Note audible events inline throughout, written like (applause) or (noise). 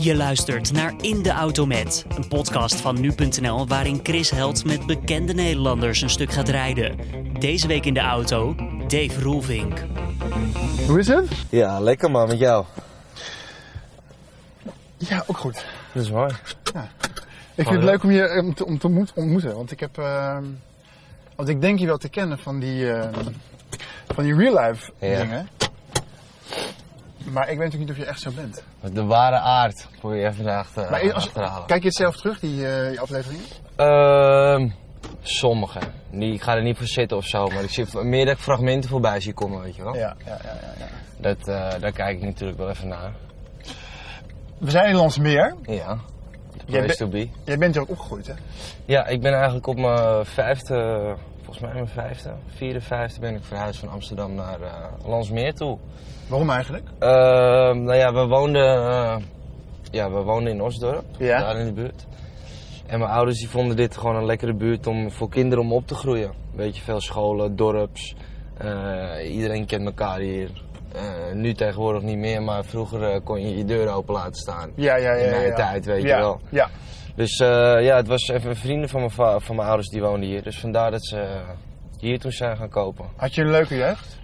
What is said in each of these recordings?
Je luistert naar In de Auto Met, een podcast van nu.nl waarin Chris Held met bekende Nederlanders een stuk gaat rijden. Deze week in de auto, Dave Roelvink. Hoe is het? Ja, lekker man, met jou. Ja, ook goed. Dat is mooi. Ik vind het leuk om je om te, om te ontmoet- ontmoeten. Want ik heb. ehm, want ik denk je wel te kennen van die. ehm, van die real life Ja. dingen. Maar ik weet natuurlijk niet of je echt zo bent. De ware aard, voor je even achter, Maar als, achterhalen. kijk je het zelf terug, die, eh, die afleveringen? Ehm, sommige. Niet, ik ga er niet voor zitten of zo, maar ik zie meer dat ik fragmenten voorbij zie komen, weet je wel. Ja, ja, ja. ja, ja. Dat, eh, daar kijk ik natuurlijk wel even naar. We zijn in Landsmeer. Ja. Jij place be- to be. Jij bent hier ook opgegroeid, hè? Ja, ik ben eigenlijk op mijn vijfde, volgens mij mijn vijfde, vierde, vijfde ben ik verhuisd van Amsterdam naar eh Landsmeer toe. Waarom eigenlijk? Ehm, nou ja, we woonden, eh, ja, we woonden in Osdorp, Ja. daar in de buurt. En mijn ouders die vonden dit gewoon een lekkere buurt om, voor kinderen om op te groeien. Weet je, veel scholen, dorps. eh, iedereen kent elkaar hier. Nu tegenwoordig niet meer, maar vroeger kon je je deur open laten staan. Ja, ja, ja. In mijn ja, ja. tijd, weet je wel. Ja. Dus eh, ja, het was even vrienden van mijn, va- van mijn ouders die woonden hier. Dus vandaar dat ze hier toen zijn gaan kopen. Had je een leuke jeugd?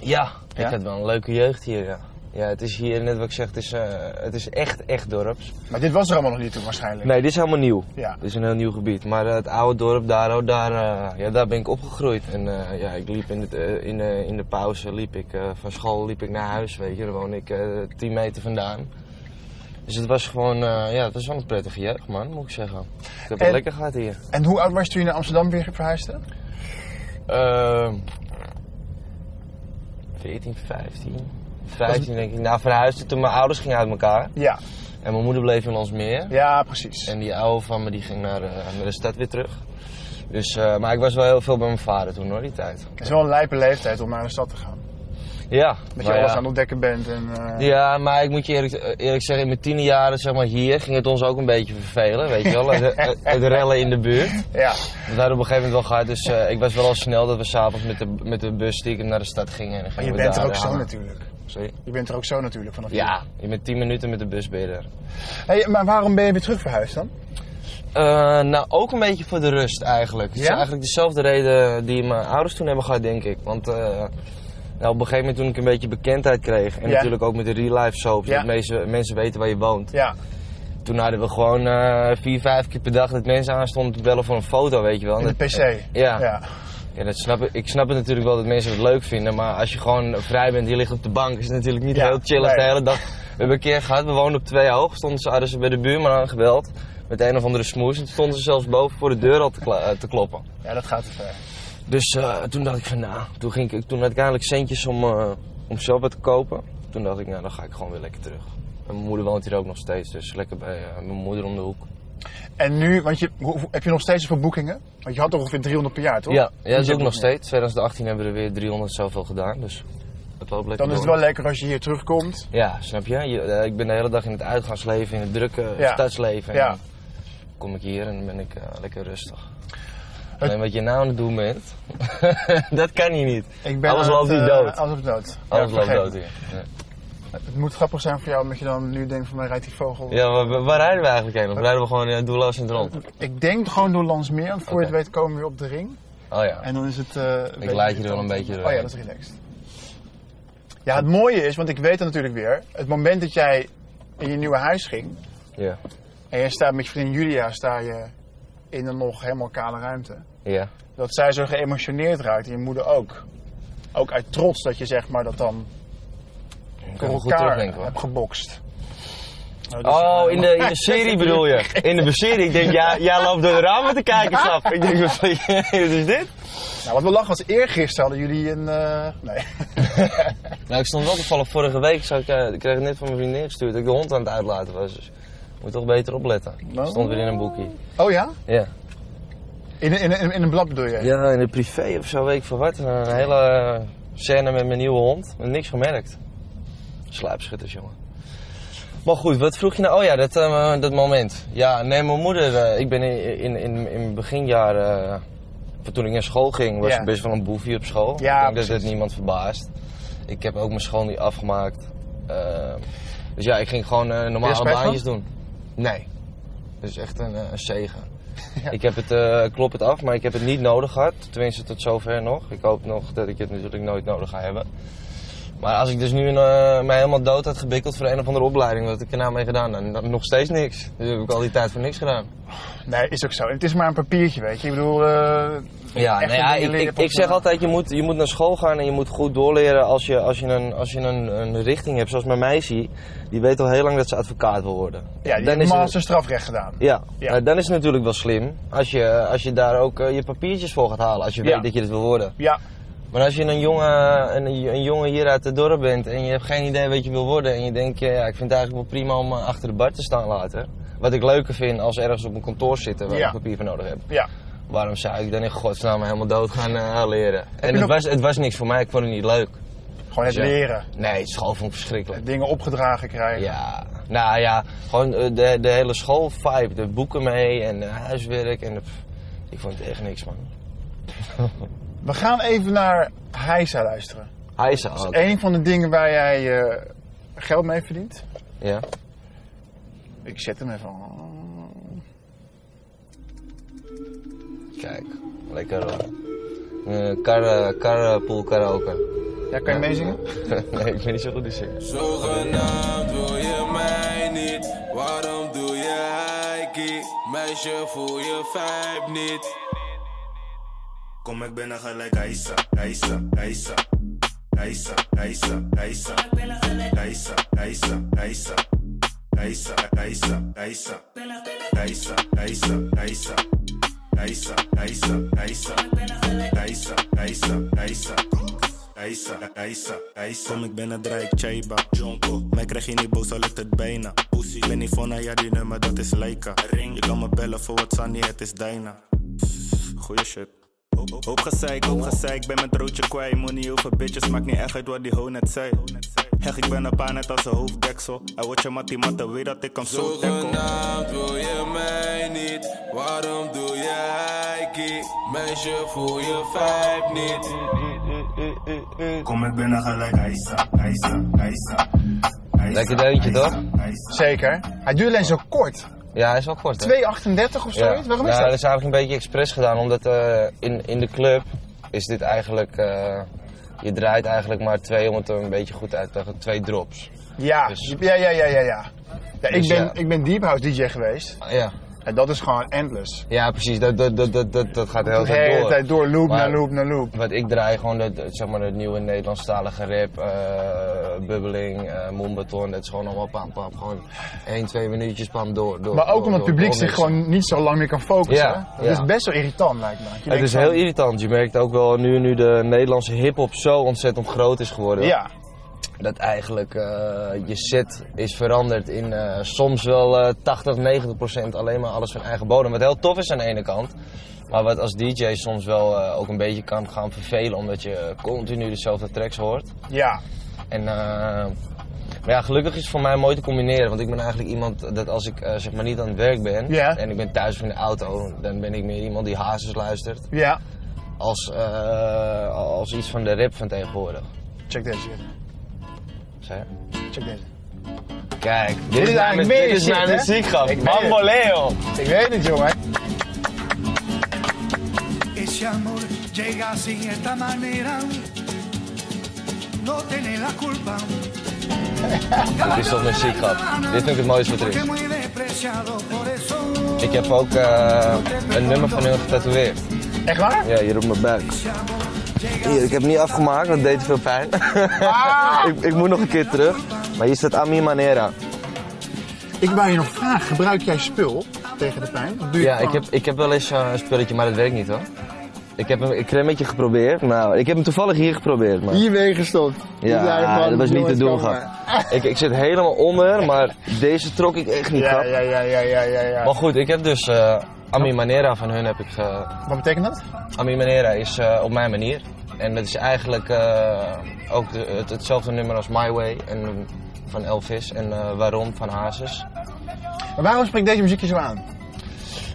Ja, Ja? ik had wel een leuke jeugd hier, ja. Ja, het is hier, net wat ik zeg, het is, eh, het is echt, echt dorps. Maar dit was er allemaal nog niet toen waarschijnlijk. Nee, dit is helemaal nieuw. Ja. Dit is een heel nieuw gebied. Maar eh, het oude dorp, daar, oh, daar, ja, daar ben ik opgegroeid. En ja, ik liep in, het, eh, in, de, in de pauze, liep ik, van school liep ik naar huis, weet je. Daar woon ik 10 meter vandaan. Dus het was gewoon, eh, ja, het was wel een prettige jeugd, man, moet ik zeggen. Ik heb het lekker gehad hier. En hoe oud was je toen je naar Amsterdam weer verhuisde? Ehm 14, 15, 15 denk ik. Nou, verhuisde toen mijn ouders gingen uit elkaar. Ja. En mijn moeder bleef in Landsmeer. Ja, precies. En die oude van me die ging naar, eh, naar de stad weer terug. Dus, eh, maar ik was wel heel veel bij mijn vader toen hoor, die tijd. Het is wel een lijpe leeftijd om naar de stad te gaan. Ja, Dat je alles ja. aan het ontdekken bent. En, eh, Ja, maar ik moet je eerlijk, eerlijk zeggen, in mijn tiende jaren zeg maar, hier ging het ons ook een beetje vervelen, weet je wel. Het, rellen in de buurt. ja. Dat hadden op een gegeven moment wel gehad, dus eh, ik was wel al snel dat we s'avonds met de, met de bus stiekem naar de stad gingen. En Maar gingen je bent er ook zo natuurlijk. Sorry? Je bent er ook zo natuurlijk vanaf Ja, je bent 10 minuten met de bus ben hier. Hey, maar waarom ben je weer terug verhuisd dan? Eh, nou, ook een beetje voor de rust eigenlijk. Het is eigenlijk dezelfde reden die mijn ouders toen hebben gehad, denk ik. Want nou, op een gegeven moment toen ik een beetje bekendheid kreeg... en Ja. natuurlijk ook met de real life soaps, dat mensen, mensen weten waar je woont. Ja. Toen hadden we gewoon eh, vier, vijf keer per dag dat mensen aanstonden te bellen voor een foto, weet je wel. In de Dat- PC. ja. ja. Ja, dat snap ik. ik snap het natuurlijk wel dat mensen het leuk vinden, maar als je gewoon vrij bent, je ligt op de bank, is het natuurlijk niet Ja, heel chillig nee. de hele dag. We hebben een keer gehad, we woonden op twee hoog, stonden ze, hadden ze bij de buurman aangebeld met een of andere smoes en toen stonden ze zelfs boven voor de deur al te, eh, te kloppen. Ja, dat gaat te ver. Dus eh, toen dacht ik van nou, toen, ging ik, toen had ik eindelijk centjes om, eh, om zelf wat te kopen. Toen dacht ik nou, dan ga ik gewoon weer lekker terug. En mijn moeder woont hier ook nog steeds, dus lekker bij eh, mijn moeder om de hoek. En nu, want je, heb je nog steeds zoveel boekingen? Want je had toch ongeveer 300 per jaar, toch? Ja, ja dat zit ik nog steeds. 2018 hebben we er weer 300 zoveel gedaan, dus het loopt lekker Dan is het wel lekker als je hier terugkomt. Ja, snap je? je ik ben de hele dag in het uitgaansleven, in het drukke Ja. stadsleven. En Ja. dan kom ik hier en dan ben ik lekker rustig. Alleen wat je nou aan het doen bent, (laughs) dat kan hier niet. Ik ben Alles loopt eh, dood. Alles loopt dood. Alles loopt dood hier. Ja, Het moet grappig zijn voor jou, omdat je dan nu denkt van mij rijdt die vogel. ja waar, waar rijden we eigenlijk heen? Of rijden we gewoon uh, doelloos in het rond? Ik denk gewoon door Landsmeer, want voor je het weet komen we weer op de ring. Oh ja. En dan is het... eh, beetje leid je er wel een beetje Oh ja, dat is relaxed. Ja, het mooie is, want ik weet het natuurlijk weer. Het moment dat jij in je nieuwe huis ging... Ja. en je staat met je vriendin Julia sta je in een nog helemaal kale ruimte... Ja. dat zij zo geëmotioneerd raakt en je moeder ook. Ook uit trots dat je zeg maar dat dan goed elkaar hebt gebokst. Nou, dus, Oh, eh, in de, in de serie bedoel je? In de serie. Ik denk, ja, jij loopt door de ramen te kijken, sap. Ik denk, wat is dit? Nou, wat we lachen was eergisteren hadden jullie een... eh, nee. (laughs) Nou, ik stond wel toevallig vorige week, zou ik, eh, ik kreeg net van mijn vriendin gestuurd, dat ik de hond aan het uitlaten was. Dus ik moet toch beter opletten. Nou. Stond weer in een boekje. Oh ja? Ja. In, in, in, in een blad bedoel je? Ja, in de privé of zo, weet ik veel wat. Een hele scène met mijn nieuwe hond. Heb niks gemerkt. Sluipschutters, jongen. Maar goed, wat vroeg je nou? Oh ja, dat, eh, dat moment. Ja, nee, mijn moeder, eh, ik ben in, in, in, in beginjaren, eh, toen ik naar school ging, was Ja. ik best wel een boefie op school. Ja, ik denk dat het niemand verbaast. Ik heb ook mijn school niet afgemaakt. Eh, Dus ja, ik ging gewoon normale van? baantjes doen. Nee. Dat is echt een, een zegen. (laughs) Ik heb het, eh, klop het af, maar ik heb het niet nodig gehad. Tenminste, tot zover nog. Ik hoop nog dat ik het natuurlijk nooit nodig ga hebben. Maar als ik dus nu eh, mij helemaal dood had gebikkeld voor een of andere opleiding, wat heb ik er nou mee gedaan? Dan, dan nog steeds niks. Dus heb ik al die tijd voor niks gedaan. Nee, is ook zo. Het is maar een papiertje, weet je. Ik bedoel, eh, Ja, ja ik, ik, zeg altijd, je moet, je moet naar school gaan en je moet goed doorleren als je, als je, een, als je een, een richting hebt. Zoals mijn meisje, die weet al heel lang dat ze advocaat wil worden. Ja, die Dan heeft master strafrecht gedaan. Ja, dan is het natuurlijk wel slim als je, als je daar ook eh, je papiertjes voor gaat halen. Als je Ja. weet dat je het wil worden. Ja, Maar als je een jongen, een, een jongen hier uit het dorp bent en je hebt geen idee wat je wil worden. En je denkt, ja, ik vind het eigenlijk wel prima om eh, achter de bar te staan later. Wat ik leuker vind als ergens op een kantoor zitten waar Ja. ik papier voor nodig heb. ja. Waarom zou ik dan in godsnaam helemaal dood gaan eh, leren? En het, nog- was, het was niks voor mij, ik vond het niet leuk. Gewoon het Ja. leren. Nee, school vond ik verschrikkelijk. Dingen opgedragen krijgen. Ja, nou ja, gewoon eh, de, de hele schoolvibe, de boeken mee en huiswerk en de, ik vond het echt niks man. (laughs) We gaan even naar Heisa luisteren. Is Dat is een van de dingen waar jij eh, geld mee verdient. Ja. Ik zet hem even. Kijk, lekker uh, kar, carpool karaoke. Ja, kan je meezingen? (laughs) nee, ik ben niet zo goed in zingen. Zogenaamd wil je mij niet, waarom doe je heikie? Meisje voel je vibe niet. Kom ik binnen gelijk Aisa, Aisa, Aisa. Aisa, Aisa, Aisa. Aisa, Aisa, Aisa. Aisa, Aisa, Aisa. Aisa, Aisa, Aisa. Aisa, Aisa, Aisa. Aisa, Aisa, Aisa. Aisa, Aisa, Aisa. Kom ik binnen, draai ik Chaiba, Jonko. Mij krijg je niet boos, al lukt het bijna. Pussy, ik ben niet van, ja die nummer, dat is Leica. Ring, je kan me bellen voor wat Sunny, het is Dyna. Goeie shit. Hoop, gezeik, hoop gezeik, ben mijn trootje kwijt. Money over bitches, maakt niet echt uit wat die ho net zei. Heg, ik ben een paar net als een hoofddeksel. Hij wordt je mattie matte, weet dat ik hem zo tackle. Zogenaamd wil je mij niet, waarom doe je heikie? Meisje, voel je vibe niet. Kom ik binnen gelijk Aisa, Aisa, Aisa. Lekker deuntje toch? Zeker. Hij duurt alleen zo kort. 2,38 Ja, hij is wel kort hè? of zoiets? Waarom is dat? dat is eigenlijk een beetje expres gedaan, omdat eh, in, in de club is dit eigenlijk, eh, je draait eigenlijk maar twee, om het er een beetje goed uit te leggen, twee drops. Ja, Dus- ja, ja, ja, ja. ja. ja ik, Dus ben, ik ben Deep House DJ geweest. Ja, En dat is gewoon endless. ja precies, dat, dat, dat, dat, dat, dat gaat de hele De tijd hele door. tijd door, loop Maar- naar loop naar loop. Wat ik draai, gewoon het, het, zeg maar, het nieuwe Nederlandstalige rap, eh bubbeling, Mombeton, dat is gewoon allemaal pam pam. Gewoon 1, 2 minuutjes pam door. door Maar ook door, omdat het publiek door zich gewoon niet zo lang meer kan focussen. Ja? Dat ja. is best wel irritant lijkt me. Dat Het is heel irritant. Je merkt ook wel nu, nu de Nederlandse hip-hop zo ontzettend groot is geworden. Ja, Dat eigenlijk eh, je set is veranderd in eh, soms wel eh 80, 90 procent alleen maar alles van eigen bodem. Wat heel tof is aan de ene kant. Maar wat als DJ soms wel eh, ook een beetje kan gaan vervelen. Omdat je continu dezelfde tracks hoort. ja. En, maar ja, gelukkig is het voor mij mooi te combineren. Want ik ben eigenlijk iemand dat als ik zeg maar niet aan het werk ben. Ja. En ik ben thuis of in de auto. Dan ben ik meer iemand die hazes luistert. Ja. Als, als iets van de rap van tegenwoordig. Check deze. Zeg. Check deze. Kijk, dit, is is mijn, eigenlijk meer dit is shit, mijn muziekgrap. Ik weet het. Bamboleo. Ik weet het, jongen. Ese amor llega así, esta manera. No tiene la culpa. (laughs) Dit is toch muziekgrap. Dit vind ik het mooiste wat er is. Ik heb ook eh, een nummer van hun getatoeëerd. Echt waar? Ja, hier op mijn buik. Hier, ik heb het niet afgemaakt, dat deed te veel pijn. (laughs) ik, ik moet nog een keer terug. Maar hier staat Ami Manera. Ik wou je nog vragen, gebruik jij spul tegen de pijn? Of doe je Ja, het ik heb, ik heb wel eens eh, een spulletje, maar dat werkt niet hoor. Ik heb een cremmetje geprobeerd. Nou, ik heb hem toevallig hier geprobeerd. Maar... Hier weer gestopt. Ja, dat was niet te doen. (laughs) Ik, ik zit helemaal onder, maar deze trok ik echt niet, Ja, ja, ja, ja, ja, ja, ja. Maar goed, ik heb dus eh Ami Manera van hun heb ik ge... Wat betekent dat? Ami Manera is eh, op mijn manier. En dat is eigenlijk eh, ook de- het, hetzelfde nummer als My Way en, van Elvis en eh, Waarom van Hazes. Maar waarom spreekt deze muziek je zo aan? Eh,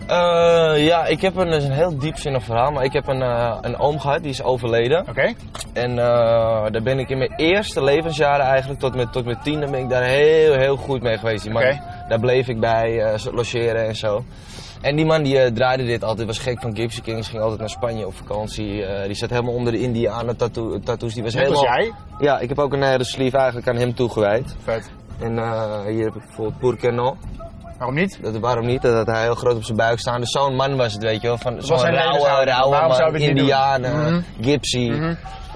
Eh, ja, ik heb een, dat is een heel diepzinnig verhaal, maar ik heb een, eh, een oom gehad, die is overleden. Oké. En eh, daar ben ik in mijn eerste levensjaren eigenlijk, tot met, tot met tiende, ben ik daar heel, heel goed mee geweest. Die man, Oké. daar bleef ik bij, eh, logeren en zo. En die man die eh, draaide dit altijd, was gek van Gypsy Kings, ging altijd naar Spanje op vakantie. Eh, die zat helemaal onder de Indianen tattoo, tattoos. Die was Net als helemaal... jij. Ja, ik heb ook een hele sleeve eigenlijk aan hem toegewijd. Vet. En eh, hier heb ik bijvoorbeeld Pourquoi Waarom niet? dat, waarom niet? Dat hij heel groot op zijn buik staat. Dus zo'n man was het, weet je wel. Van zo'n rauwe, rauwe Waarom man? Indianen, Mhm. Gypsy. Mhm.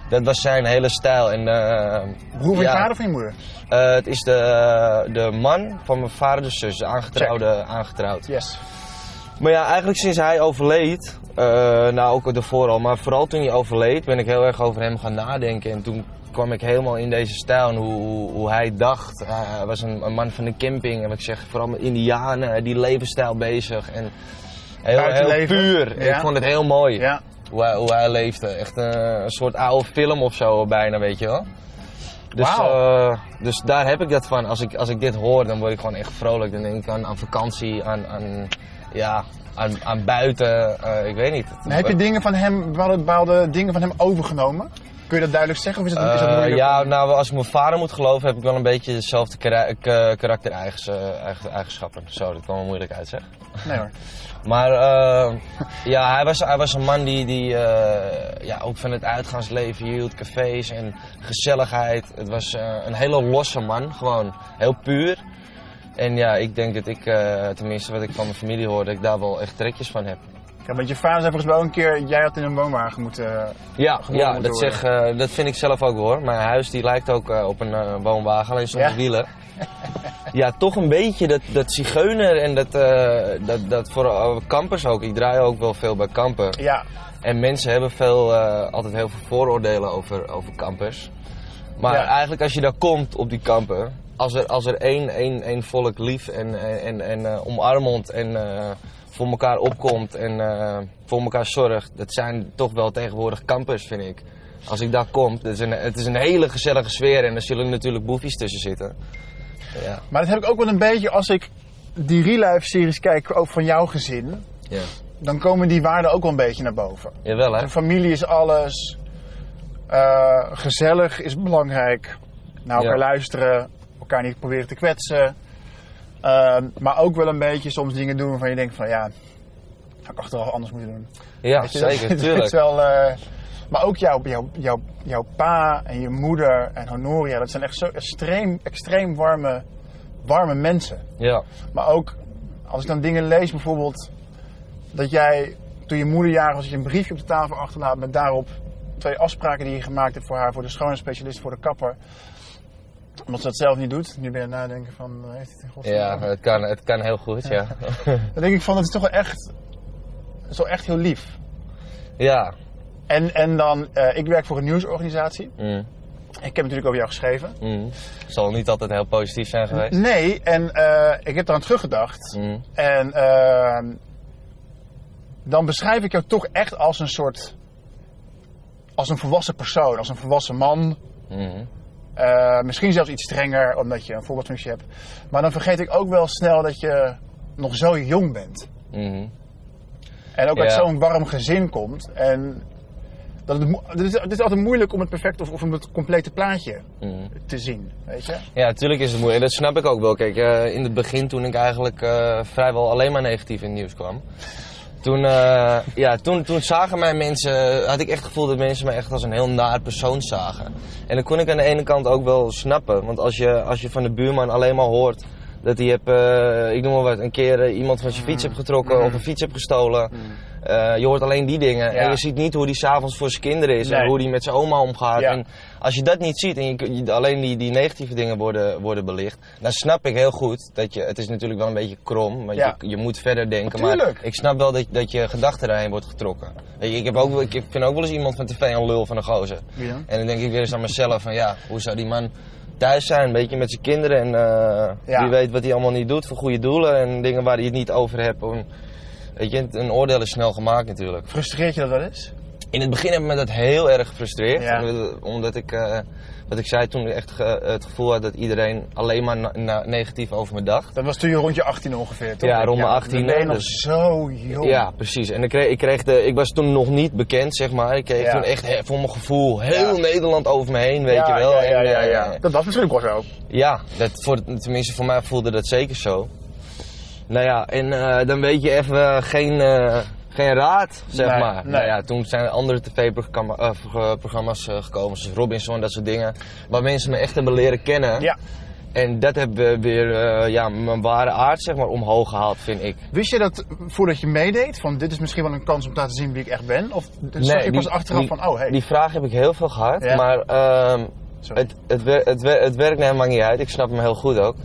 Dat was zijn hele stijl. En, eh, Broer van je vader of van je moeder? eh, het is de, de man van mijn vaders zus, de aangetrouwde, aangetrouwd. Yes. Maar ja, eigenlijk sinds hij overleed, eh, nou ook ervoor al, maar vooral toen hij overleed, ben ik heel erg over hem gaan nadenken. En toen kwam ik helemaal in deze stijl en hoe, hoe, hoe hij dacht. Eh, hij was een, een man van de camping en wat ik zeg, vooral met indianen, die levensstijl bezig. En heel, heel puur. Ja. Ik vond het heel mooi Ja. hoe, hij, hoe hij leefde. Echt een, een soort oude film of zo bijna, weet je wel. Dus, eh, dus daar heb ik dat van. Als ik, als ik dit hoor, dan word ik gewoon echt vrolijk. Dan denk ik aan, aan vakantie, aan, aan, ja, aan, aan buiten. eh, ik weet niet. Heb je dingen van hem, bepaalde, dingen van hem overgenomen? Kun je dat duidelijk zeggen of is dat, is dat Eh, ja, nou, als ik mijn vader moet geloven, heb ik wel een beetje dezelfde kara- ka- karaktereigenschappen. Zo, dat kwam wel moeilijk uit, zeg. Nee hoor. (laughs) Maar eh, ja, hij was, hij was een man die, die eh, ja, ook van het uitgaansleven hield, cafés en gezelligheid. Het was eh, een hele losse man, gewoon heel puur. En ja, ik denk dat ik, eh, tenminste wat ik van mijn familie hoor, dat ik daar wel echt trekjes van heb. Ja, want je vader zei volgens mij ook een keer, jij had in een woonwagen moeten... Ja, Geboren ja moeten dat, zeg, eh, dat vind ik zelf ook hoor. Mijn huis die lijkt ook eh, op een eh, woonwagen, alleen zonder Ja? wielen. ja, toch een beetje dat, dat zigeuner en dat, eh, dat, dat voor eh, campers ook. Ik draai ook wel veel bij kampen. Ja, En mensen hebben veel, eh, altijd heel veel vooroordelen over, over kampers. Maar Ja. eigenlijk als je daar komt op die kampen, als er, als er één, één, één volk lief en, en, en omarmend en eh, voor elkaar opkomt en eh, voor elkaar zorgt, dat zijn toch wel tegenwoordig kampers, vind ik. Als ik daar kom, het is, een, het is een hele gezellige sfeer en er zullen natuurlijk boefies tussen zitten. Ja, maar dat heb ik ook wel een beetje als ik die Real Life series kijk, ook van jouw gezin. ja. Dan komen die waarden ook wel een beetje naar boven. Jawel hè? De familie is alles. gezellig is belangrijk. Naar elkaar Ja. luisteren. Elkaar niet proberen te kwetsen. Ehm, maar ook wel een beetje soms dingen doen waarvan je denkt van ja, had ik achteraf anders moeten doen. Ja, je, zeker, (laughs) dat tuurlijk. is wel, eh, maar ook jouw, jouw, jouw, jouw pa en je moeder en Honoria, dat zijn echt zo extreem, extreem warme, warme mensen. Ja, Maar ook als ik dan dingen lees, bijvoorbeeld dat jij toen je moeder jarig was, dat je een briefje op de tafel achterlaat met daarop twee afspraken die je gemaakt hebt voor haar, voor de schoonheidsspecialist, voor de kapper. Omdat ze dat zelf niet doet. Nu ben je aan het nadenken van, eh, heeft hij het in godsnaam ja het, kan, het kan heel goed, ja. Dan denk ik van, dat is toch wel echt, zo echt heel lief. ja. En, en dan, eh, ik werk voor een nieuwsorganisatie. Mm. Ik heb natuurlijk over jou geschreven. Mm. Zal niet altijd heel positief zijn geweest. Nee, en eh, ik heb eraan teruggedacht. Mm. En ehm, dan beschrijf ik jou toch echt als een soort. als een volwassen persoon, als een volwassen man. Mm. Eh, misschien zelfs iets strenger, omdat je een voorbeeldfunctie hebt. Maar dan vergeet ik ook wel snel dat je nog zo jong bent. Mm. En ook uit zo'n warm gezin komt. En dat het, het, is, het is altijd moeilijk om het perfecte of, of om het complete plaatje Mm. te zien. Weet je? Ja, natuurlijk is het moeilijk. Dat snap ik ook wel. Kijk, eh, in het begin toen ik eigenlijk eh, vrijwel alleen maar negatief in het nieuws kwam. Toen, eh, ja, toen, toen zagen mij mensen, had ik echt het gevoel dat mensen mij echt als een heel naar persoon zagen. En dat kon ik aan de ene kant ook wel snappen. Want als je, als je van de buurman alleen maar hoort dat hij heb, eh, ik noem maar wat, een keer eh, iemand van zijn fiets hebt getrokken of een fiets hebt gestolen. Eh, je hoort alleen die dingen. Ja. En je ziet niet hoe die s'avonds voor zijn kinderen is en hoe die met zijn oma omgaat. Ja. En als je dat niet ziet en je, alleen die, die negatieve dingen worden, worden belicht, dan snap ik heel goed dat je, het is natuurlijk wel een beetje krom, want Ja. je, je moet verder denken. Natuurlijk. Maar ik snap wel dat, dat je gedachten daarheen wordt getrokken. Weet je, ik, heb ook, ik vind ook wel eens iemand van tv een lul van een gozer. En dan denk ik weer eens aan mezelf van ja, hoe zou die man thuis zijn, een beetje met zijn kinderen en Ja. wie weet wat hij allemaal niet doet voor goede doelen en dingen waar hij het niet over hebt. Weet je, een oordeel is snel gemaakt natuurlijk. Frustreert je dat wel eens? In het begin heb ik me dat heel erg gefrustreerd. Ja. Omdat- ik. eh, wat ik zei toen, echt ge- het gevoel had dat iedereen alleen maar negatief over me dacht. Dat was toen je rond je 18 ongeveer, toch? Ja, rond mijn 18, Dan ben je nog dus- zo jong. Ja, precies. En ik, kreeg, ik, kreeg de, ik was toen nog niet bekend, zeg maar. Ik kreeg Ja. toen echt voor mijn gevoel heel. Nederland over me heen, weet je wel. Ja, ja, ja, eh. Dat was misschien ook wel zo. Ja, dat voor, tenminste voor mij voelde dat zeker zo. Nou ja, en eh, dan weet je even geen, geen raad, zeg Nee, maar. nee. Nou ja, toen zijn er andere tv-programma's eh, gekomen, zoals Robinson, dat soort dingen. Waar mensen me echt hebben leren kennen. Ja. En dat hebben weer eh, ja, mijn ware aard, zeg maar, omhoog gehaald, vind ik. Wist je dat voordat je meedeed, van dit is misschien wel een kans om te laten zien wie ik echt ben? Of zag je pas die- achteraf die- van, oh hey. Die vraag heb ik heel veel gehad, Ja. maar ehm, het, het, wer- het, wer- het werkt helemaal niet uit. Ik snap hem heel goed ook.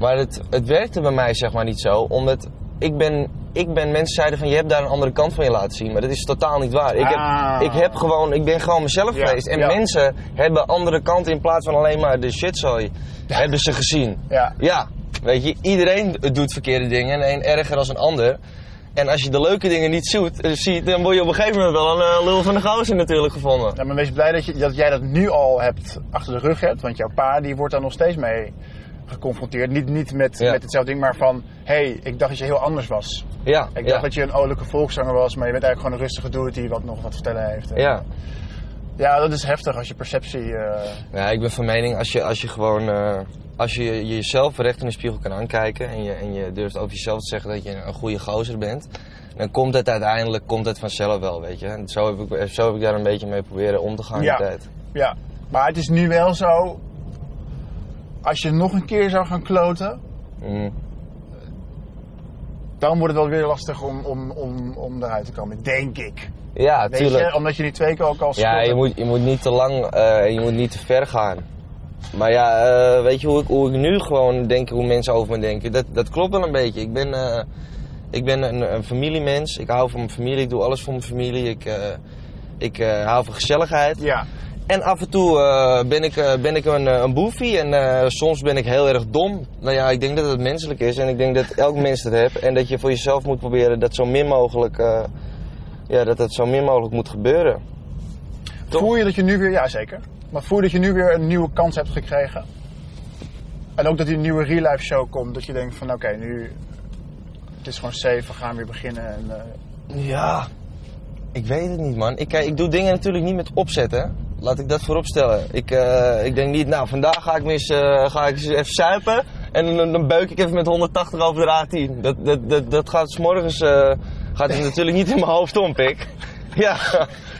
Maar het, het werkte bij mij zeg maar niet zo, omdat ik ben, ik ben, mensen zeiden van je hebt daar een andere kant van je laten zien, maar dat is totaal niet waar. Ik, Ah. heb, ik, heb gewoon, ik ben gewoon mezelf Ja, geweest en ja. mensen hebben andere kanten in plaats van alleen maar de shitzooi, hebben ze gezien. Ja. Ja, weet je, iedereen doet verkeerde dingen en een erger dan een ander. En als je de leuke dingen niet zoet, eh, ziet, dan word je op een gegeven moment wel een eh, lul van de gozer natuurlijk gevonden. Ja, maar wees blij dat, je, dat jij dat nu al hebt achter de rug hebt. Want jouw pa die wordt daar nog steeds mee geconfronteerd. Niet, niet met, Ja. met hetzelfde ding, maar van... Hé, hey, ik dacht dat je heel anders was. Ja, Ik dacht dat je een olijke volkszanger was, maar je bent eigenlijk gewoon een rustige dude die wat, nog wat te vertellen heeft. Ja. ja, dat is heftig als je perceptie... eh, ja, ik ben van mening, als je, als je gewoon, eh, als je jezelf recht in de spiegel kan aankijken en je, en je durft over jezelf te zeggen dat je een goede gozer bent, dan komt het uiteindelijk, komt het vanzelf wel, weet je. En zo heb ik, zo heb ik daar een beetje mee proberen om te gaan Ja. in de tijd. Ja, maar het is nu wel zo. Als je nog een keer zou gaan kloten, Mm. dan wordt het wel weer lastig om, om, om, om eruit te komen, denk ik. Ja, Weet tuurlijk. je, omdat je nu twee keer ook al Ja, je moet, je moet niet te lang eh, en je moet niet te ver gaan. Maar ja, eh, weet je hoe ik, hoe ik nu gewoon denk, hoe mensen over me denken? Dat, dat klopt wel een beetje. Ik ben, eh, ik ben een, een familiemens. Ik hou van mijn familie. Ik doe alles voor mijn familie. Ik, eh, ik eh, hou van gezelligheid. Ja, En af en toe eh, ben ik, eh, ben ik een, eh, een boefie en eh, soms ben ik heel erg dom. Nou ja, ik denk dat het menselijk is en ik denk dat elk mens dat heeft. En dat je voor jezelf moet proberen dat zo min mogelijk, eh, ja, dat het zo min mogelijk moet gebeuren. Toch? voel je dat je nu weer, ja zeker, maar voel je dat je nu weer een nieuwe kans hebt gekregen? En ook dat die nieuwe real life show komt, dat je denkt van oké, nu, het is gewoon safe, we gaan weer beginnen. En, eh, Ja, ik weet het niet man. Ik, ik doe dingen natuurlijk niet met opzetten. Laat ik dat voorop stellen. Ik, eh, ik denk niet, nou vandaag ga ik, eens, eh, ga ik even suipen. En dan, dan beuk ik even met 180 over de A10. Dat, dat, dat, dat gaat 's morgens eh, gaat het natuurlijk niet in mijn hoofd om, pik. (laughs) Ja.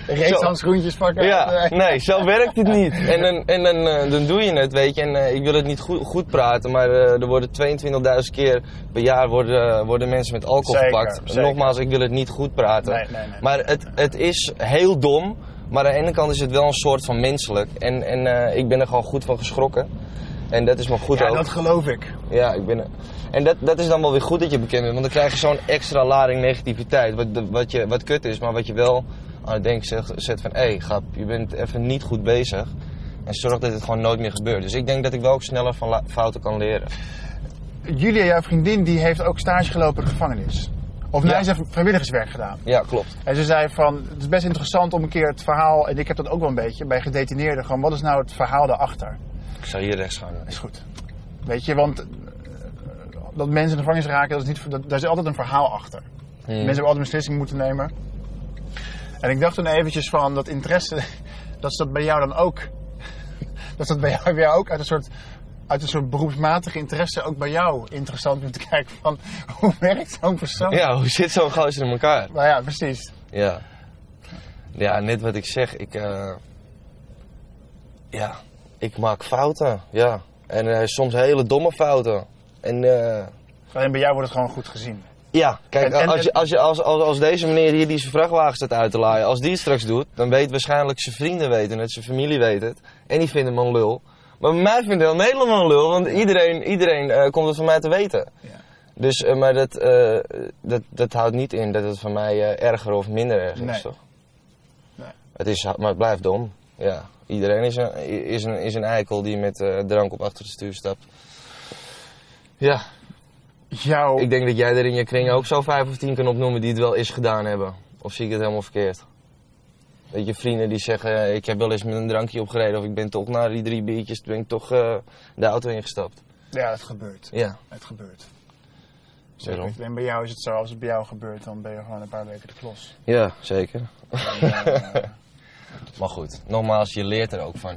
racehandschoentjes pakken. Ja, nee, zo werkt het niet. En dan, en dan, dan doe je het, weet je. En ik wil het niet goed, goed praten, maar er worden 22.000 keer per jaar worden, worden mensen met alcohol Zeker, gepakt. zeker. Nogmaals, ik wil het niet goed praten. Nee, nee, nee. Maar het, het is heel dom, maar aan de ene kant is het wel een soort van menselijk. En, en eh, ik ben er gewoon goed van geschrokken. En dat is me goed Ja, ook. dat geloof ik. Ja, ik ben er. En dat, dat is dan wel weer goed dat je bekend bent, want dan krijg je zo'n extra lading negativiteit. Wat, wat, je, wat kut is, maar wat je wel aan het denken zet, zet van hé, hey, grap, je bent even niet goed bezig. En zorg dat het gewoon nooit meer gebeurt. Dus ik denk dat ik wel ook sneller van fouten kan leren. Julia, jouw vriendin, die heeft ook stage gelopen in de gevangenis. Of nee, Ja. ze heeft vrijwilligerswerk gedaan. Ja, klopt. En ze zei van, het is best interessant om een keer het verhaal, en ik heb dat ook wel een beetje, bij gedetineerden, gewoon wat is nou het verhaal daarachter? Ik zou hier rechts gaan. Is goed. Weet je, want eh, dat mensen in de gevangenis raken, dat is niet, dat, daar is altijd een verhaal achter. Hmm. Mensen hebben altijd een beslissing moeten nemen. En ik dacht toen eventjes van dat interesse, (laughs) dat is dat bij jou dan ook, (laughs) dat is dat bij jou, bij jou ook uit een soort, uit een soort beroepsmatige interesse ook bij jou interessant om te (laughs) kijken van hoe werkt zo'n persoon? Ja, hoe zit zo'n gozer in elkaar? Nou ja, precies. Ja. Ja, net wat ik zeg. Ik, eh, ja, ik maak fouten. Ja. En eh, soms hele domme fouten. En eh, Alleen bij jou wordt het gewoon goed gezien. ja, kijk, En- en- als, je, als, je, als, als, als deze meneer hier die zijn vrachtwagen staat uit te laaien, als die het straks doet, dan weet waarschijnlijk zijn vrienden weten het, zijn familie weet het. En die vinden hem een lul. Maar bij mij vindt heel Nederland een lul, want iedereen, iedereen eh, komt het van mij te weten. Ja. Dus, eh, maar dat, eh, dat, dat houdt niet in dat het van mij erger of minder erg is, toch? Nee. Het is, maar het blijft dom. Ja, iedereen is een, is een, is een eikel die met drank op achter het stuur stapt. Ja, Jouw, ik denk dat jij er in je kring ook zo vijf of tien kan opnoemen die het wel eens gedaan hebben. Of zie ik het helemaal verkeerd? Weet je, vrienden die zeggen, ik heb wel eens met een drankje opgereden of ik ben toch na die drie biertjes ben ik toch eh, de auto ingestapt. Ja, het gebeurt. Ja, Het gebeurt. daarom. En bij jou is het zo, als het bij jou gebeurt, dan ben je gewoon een paar weken de klos. Ja, zeker. En, eh, (laughs) Maar goed, nogmaals, je leert er ook van.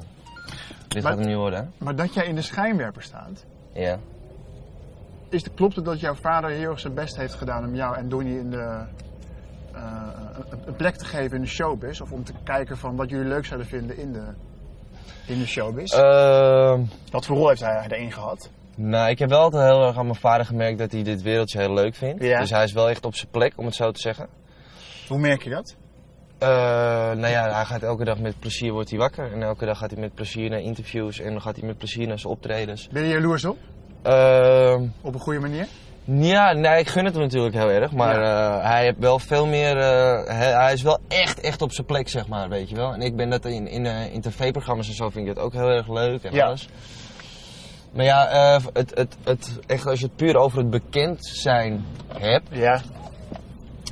Dit Maar- gaat hem niet worden, hè? maar dat jij in de schijnwerper staat, Ja. is het, klopt het dat jouw vader heel erg zijn best heeft gedaan om jou en Donnie in de, eh, een, plek te geven in de showbiz? Of om te kijken van wat jullie leuk zouden vinden in de, in de showbiz? Ehm, wat voor rol heeft hij erin gehad? nou, ik heb wel altijd heel erg aan mijn vader gemerkt dat hij dit wereldje heel leuk vindt. Ja. Dus hij is wel echt op zijn plek, om het zo te zeggen. Hoe merk je dat? Eh, nou ja, hij gaat elke dag met plezier wordt hij wakker. En elke dag gaat hij met plezier naar interviews. En dan gaat hij met plezier naar zijn optredens. Ben je jaloers op? Ehm, Op een goede manier? Ja, nee, ik gun het hem natuurlijk heel erg. Maar eh, hij heeft wel veel meer... eh, hij, hij is wel echt, echt op zijn plek, zeg maar, weet je wel. En ik ben dat in, in, eh, in tv-programma's en zo vind ik dat ook heel erg leuk en Ja. alles. Maar ja, het, het, het, echt, als je het puur over het bekend zijn hebt... Ja.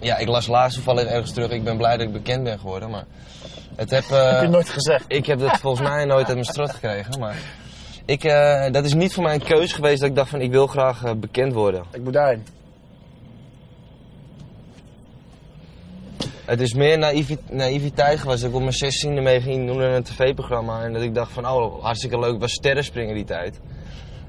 Ja, ik las laatst toevallig ergens terug. Ik ben blij dat ik bekend ben geworden, maar... Het heb, Heb je nooit gezegd? ik heb dat volgens mij nooit uit mijn strot gekregen, maar... Ik, eh, dat is niet voor mij een keuze geweest dat ik dacht van ik wil graag eh, bekend worden. Ik moet daarin. Het is meer naivi naïviteit geweest dat ik op mijn zestiende mee ging doen aan een tv-programma. En dat ik dacht van oh, hartstikke leuk, was sterrenspringen die tijd.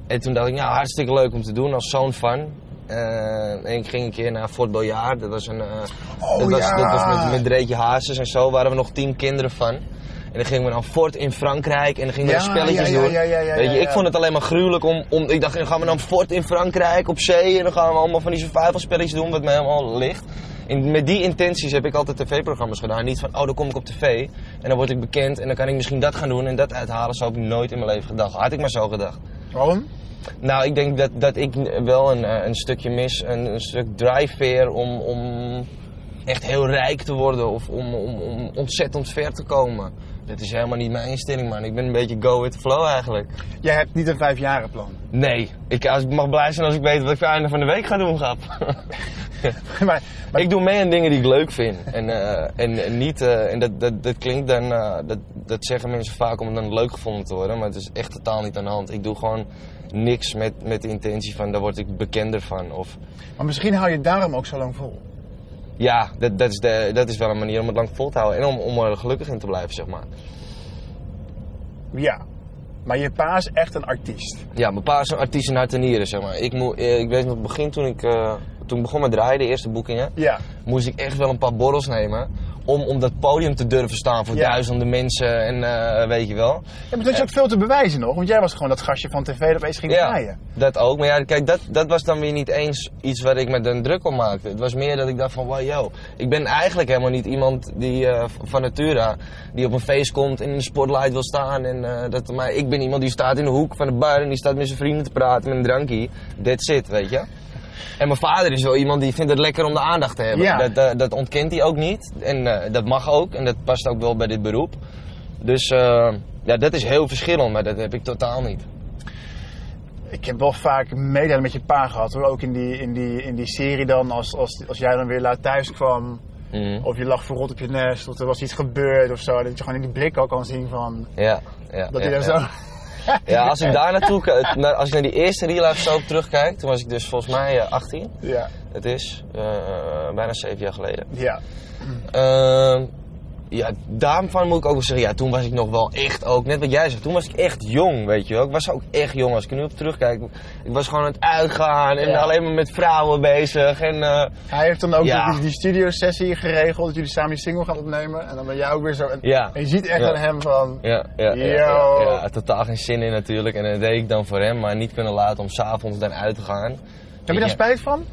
En toen dacht ik, nou hartstikke leuk om te doen als zoon van. Eh, en ik ging een keer naar Fort Boyard, dat was, een, Oh dat was, ja. dat was met, met Dreetje Hazes en zo, waren we nog tien kinderen van. En dan gingen we naar Fort in Frankrijk en dan gingen we Ja, spelletjes ja, doen. ja, ja, ja, Weet je, ik vond het alleen maar gruwelijk om, om ik dacht, dan gaan we naar Fort in Frankrijk op zee en dan gaan we allemaal van die survival spelletjes doen wat me helemaal ligt. Met die intenties heb ik altijd tv-programma's gedaan. Niet van, oh dan kom ik op tv en dan word ik bekend en dan kan ik misschien dat gaan doen en dat uithalen. Zo heb ik nooit in mijn leven gedacht. Had ik maar zo gedacht. Waarom? Nou, ik denk dat, dat ik wel een, eh, een stukje mis, een, een stuk drijfveer om, om echt heel rijk te worden of om, om, om ontzettend ver te komen. Dat is helemaal niet mijn instelling, man. Ik ben een beetje go with the flow eigenlijk. Jij hebt niet een vijfjarenplan. Nee, ik, als, ik mag blij zijn als ik weet wat ik voor einde van de week ga doen, grap. (laughs) (laughs) maar, maar ik doe mee aan dingen die ik leuk vind. En, eh, en, en niet, eh, en dat, dat, dat klinkt dan, eh, dat, dat zeggen mensen vaak om dan leuk gevonden te worden, maar het is echt totaal niet aan de hand. Ik doe gewoon niks met, met de intentie van, daar word ik bekender van. Of, Maar misschien hou je daarom ook zo lang vol. ja, dat, dat, is de, dat is wel een manier om het lang vol te houden en om, om er gelukkig in te blijven, zeg maar. Ja. Maar je pa is echt een artiest. Ja, mijn pa is een artiest in hart en nieren, zeg maar. Ik, moet, eh, ik weet nog, het begin toen ik, eh, toen ik begon met draaien, de eerste boekingen, Ja. moest ik echt wel een paar borrels nemen. Om, om dat podium te durven staan voor Ja. duizenden mensen en eh, weet je wel. Ja, maar toen is ook veel te bewijzen nog. Want jij was gewoon dat gastje van tv dat opeens ging draaien. dat ook. Maar ja, kijk, dat, dat was dan weer niet eens iets waar ik met een druk om maakte. Het was meer dat ik dacht van, wow, yo, ik ben eigenlijk helemaal niet iemand die eh, van natura, die op een feest komt en in de spotlight wil staan. En, eh, dat, maar ik ben iemand die staat in de hoek van de bar en die staat met zijn vrienden te praten met een drankje. That's it, weet je. En mijn vader is wel iemand die vindt het lekker om de aandacht te hebben. Ja. Dat, dat ontkent hij ook niet. En eh, dat mag ook. En dat past ook wel bij dit beroep. Dus eh, ja, dat is heel verschillend, maar dat heb ik totaal niet. Ik heb wel vaak medelijden met je pa gehad hoor. Ook in die, in die, in die serie dan. Als, als, als jij dan weer laat thuis kwam. Mhm. Of je lag verrot op je nest. Of er was iets gebeurd of zo. Dat je gewoon in die blik ook kan zien van... Ja, ja. Dat ja, hij daar ja. zo... (laughs) Ja, als ik daar naartoe k- na- als ik naar die eerste real life soap terugkijk, toen was ik dus volgens mij eh, 18. Ja. Het is eh, eh, bijna 7 jaar geleden. Ja. Ehm, ja, daarvan moet ik ook wel zeggen, ja, toen was ik nog wel echt ook, net wat jij zegt, toen was ik echt jong, weet je wel. Ik was ook echt jong, als ik er nu op terugkijk. Ik was gewoon aan het uitgaan en Ja. alleen maar met vrouwen bezig. En, eh, Hij heeft dan ook Ja. die, die studiosessie geregeld. Dat jullie samen je single gaan opnemen. En dan ben jij ook weer zo... En, Ja. en je ziet echt aan hem van... ja, ja, totaal geen zin in natuurlijk. En dat deed ik dan voor hem, maar niet kunnen laten om s'avonds dan uit te gaan. Heb je daar spijt van?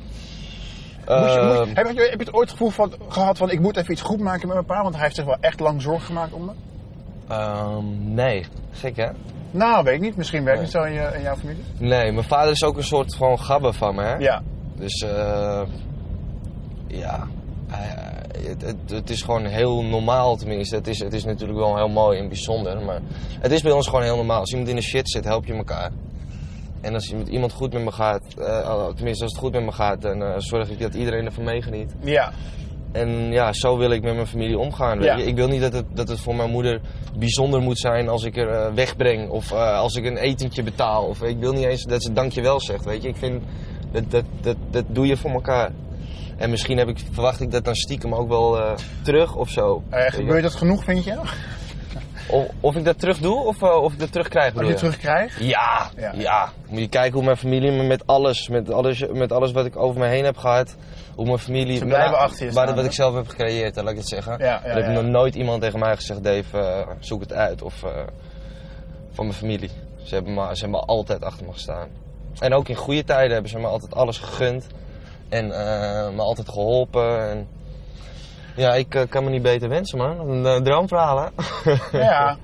Je, Ehm, heb, je, heb je het ooit het gevoel van, gehad van ik moet even iets goed maken met mijn pa? Want hij heeft zich wel echt lang zorgen gemaakt om me. Ehm, nee, gek hè? Nou, weet ik niet. Misschien werkt het Nee. zo in, je, in jouw familie. Nee, mijn vader is ook een soort gewoon gabber van me hè? Ja. Dus eh ja, het, het, het is gewoon heel normaal tenminste. Het is, het is natuurlijk wel heel mooi en bijzonder, maar het is bij ons gewoon heel normaal. Als iemand in de shit zit, help je elkaar. En als met iemand goed met me gaat, eh, tenminste als het goed met me gaat, dan eh, zorg ik dat iedereen ervan meegeniet. Ja. En ja, zo wil ik met mijn familie omgaan. weet Ja. je. Ik wil niet dat het, dat het voor mijn moeder bijzonder moet zijn als ik er eh, wegbreng. Of als ik een etentje betaal. Of ik wil niet eens dat ze dankjewel zegt. Weet je. Ik vind, dat, dat, dat, dat doe je voor elkaar. En misschien heb ik, verwacht ik dat dan stiekem ook wel terug of zo. Gebeurt dat genoeg, vind je? Of, of ik dat terug doe of, eh, of ik dat terugkrijg bedoel je je? terugkrijgt? Ja, Ja. ja, Moet je kijken hoe mijn familie me met alles, met alles, met alles wat ik over me heen heb gehad, hoe mijn familie, Ze blijven nou, achter je staan, wat ik zelf heb gecreëerd, laat ik het zeggen. Ja, ja, er heeft nog nooit iemand tegen mij gezegd, Dave, eh, zoek het uit. Of eh, van mijn familie. Ze hebben, me, ze hebben altijd achter me gestaan. En ook in goede tijden hebben ze me altijd alles gegund. En me altijd geholpen. En, ja, ik eh, kan me niet beter wensen, man. Een uh, droomverhaal, hè? (laughs) Ja.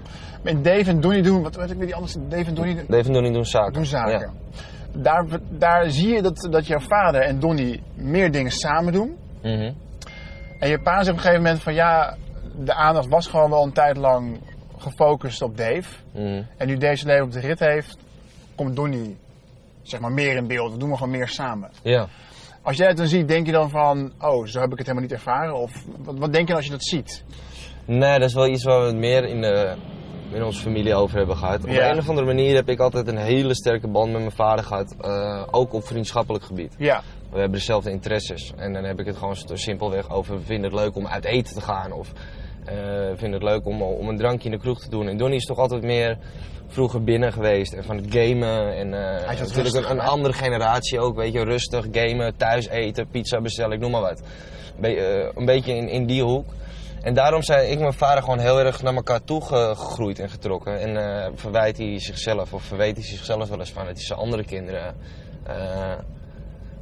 Met Dave en Donnie doen, wat weet ik weer die anders, Dave en Donnie Dave en Donnie doen zaken. doen zaken. Ja. Daar, daar zie je dat, dat jouw vader en Donnie meer dingen samen doen. Mhm. En je pa zegt op een gegeven moment van ja, de aandacht was gewoon wel een tijd lang gefocust op Dave. Mhm. En nu deze leven op de rit heeft, komt Donnie zeg maar meer in beeld. We doen we gewoon meer samen. Ja. Als jij het dan ziet, denk je dan van, oh, zo heb ik het helemaal niet ervaren? Of wat, wat denk je als je dat ziet? Nee, dat is wel iets waar we het meer in, de, in onze familie over hebben gehad. Op Ja. een of andere manier heb ik altijd een hele sterke band met mijn vader gehad. eh, ook op vriendschappelijk gebied. Ja, We hebben dezelfde interesses. En dan heb ik het gewoon simpelweg over, we vinden het leuk om uit eten te gaan. Of vinden het leuk om, om een drankje in de kroeg te doen. En Donnie is toch altijd meer vroeger binnen geweest. En van het gamen. En eh, wat natuurlijk een, andere generatie ook. Weet je, rustig gamen, thuis eten, pizza bestellen, ik noem maar wat. Be- eh, een beetje in, in die hoek. En daarom zijn ik en mijn vader gewoon heel erg naar elkaar toe ge- gegroeid en getrokken. En eh, verwijt hij zichzelf, of verweet hij zichzelf wel eens van dat hij zijn andere kinderen eh,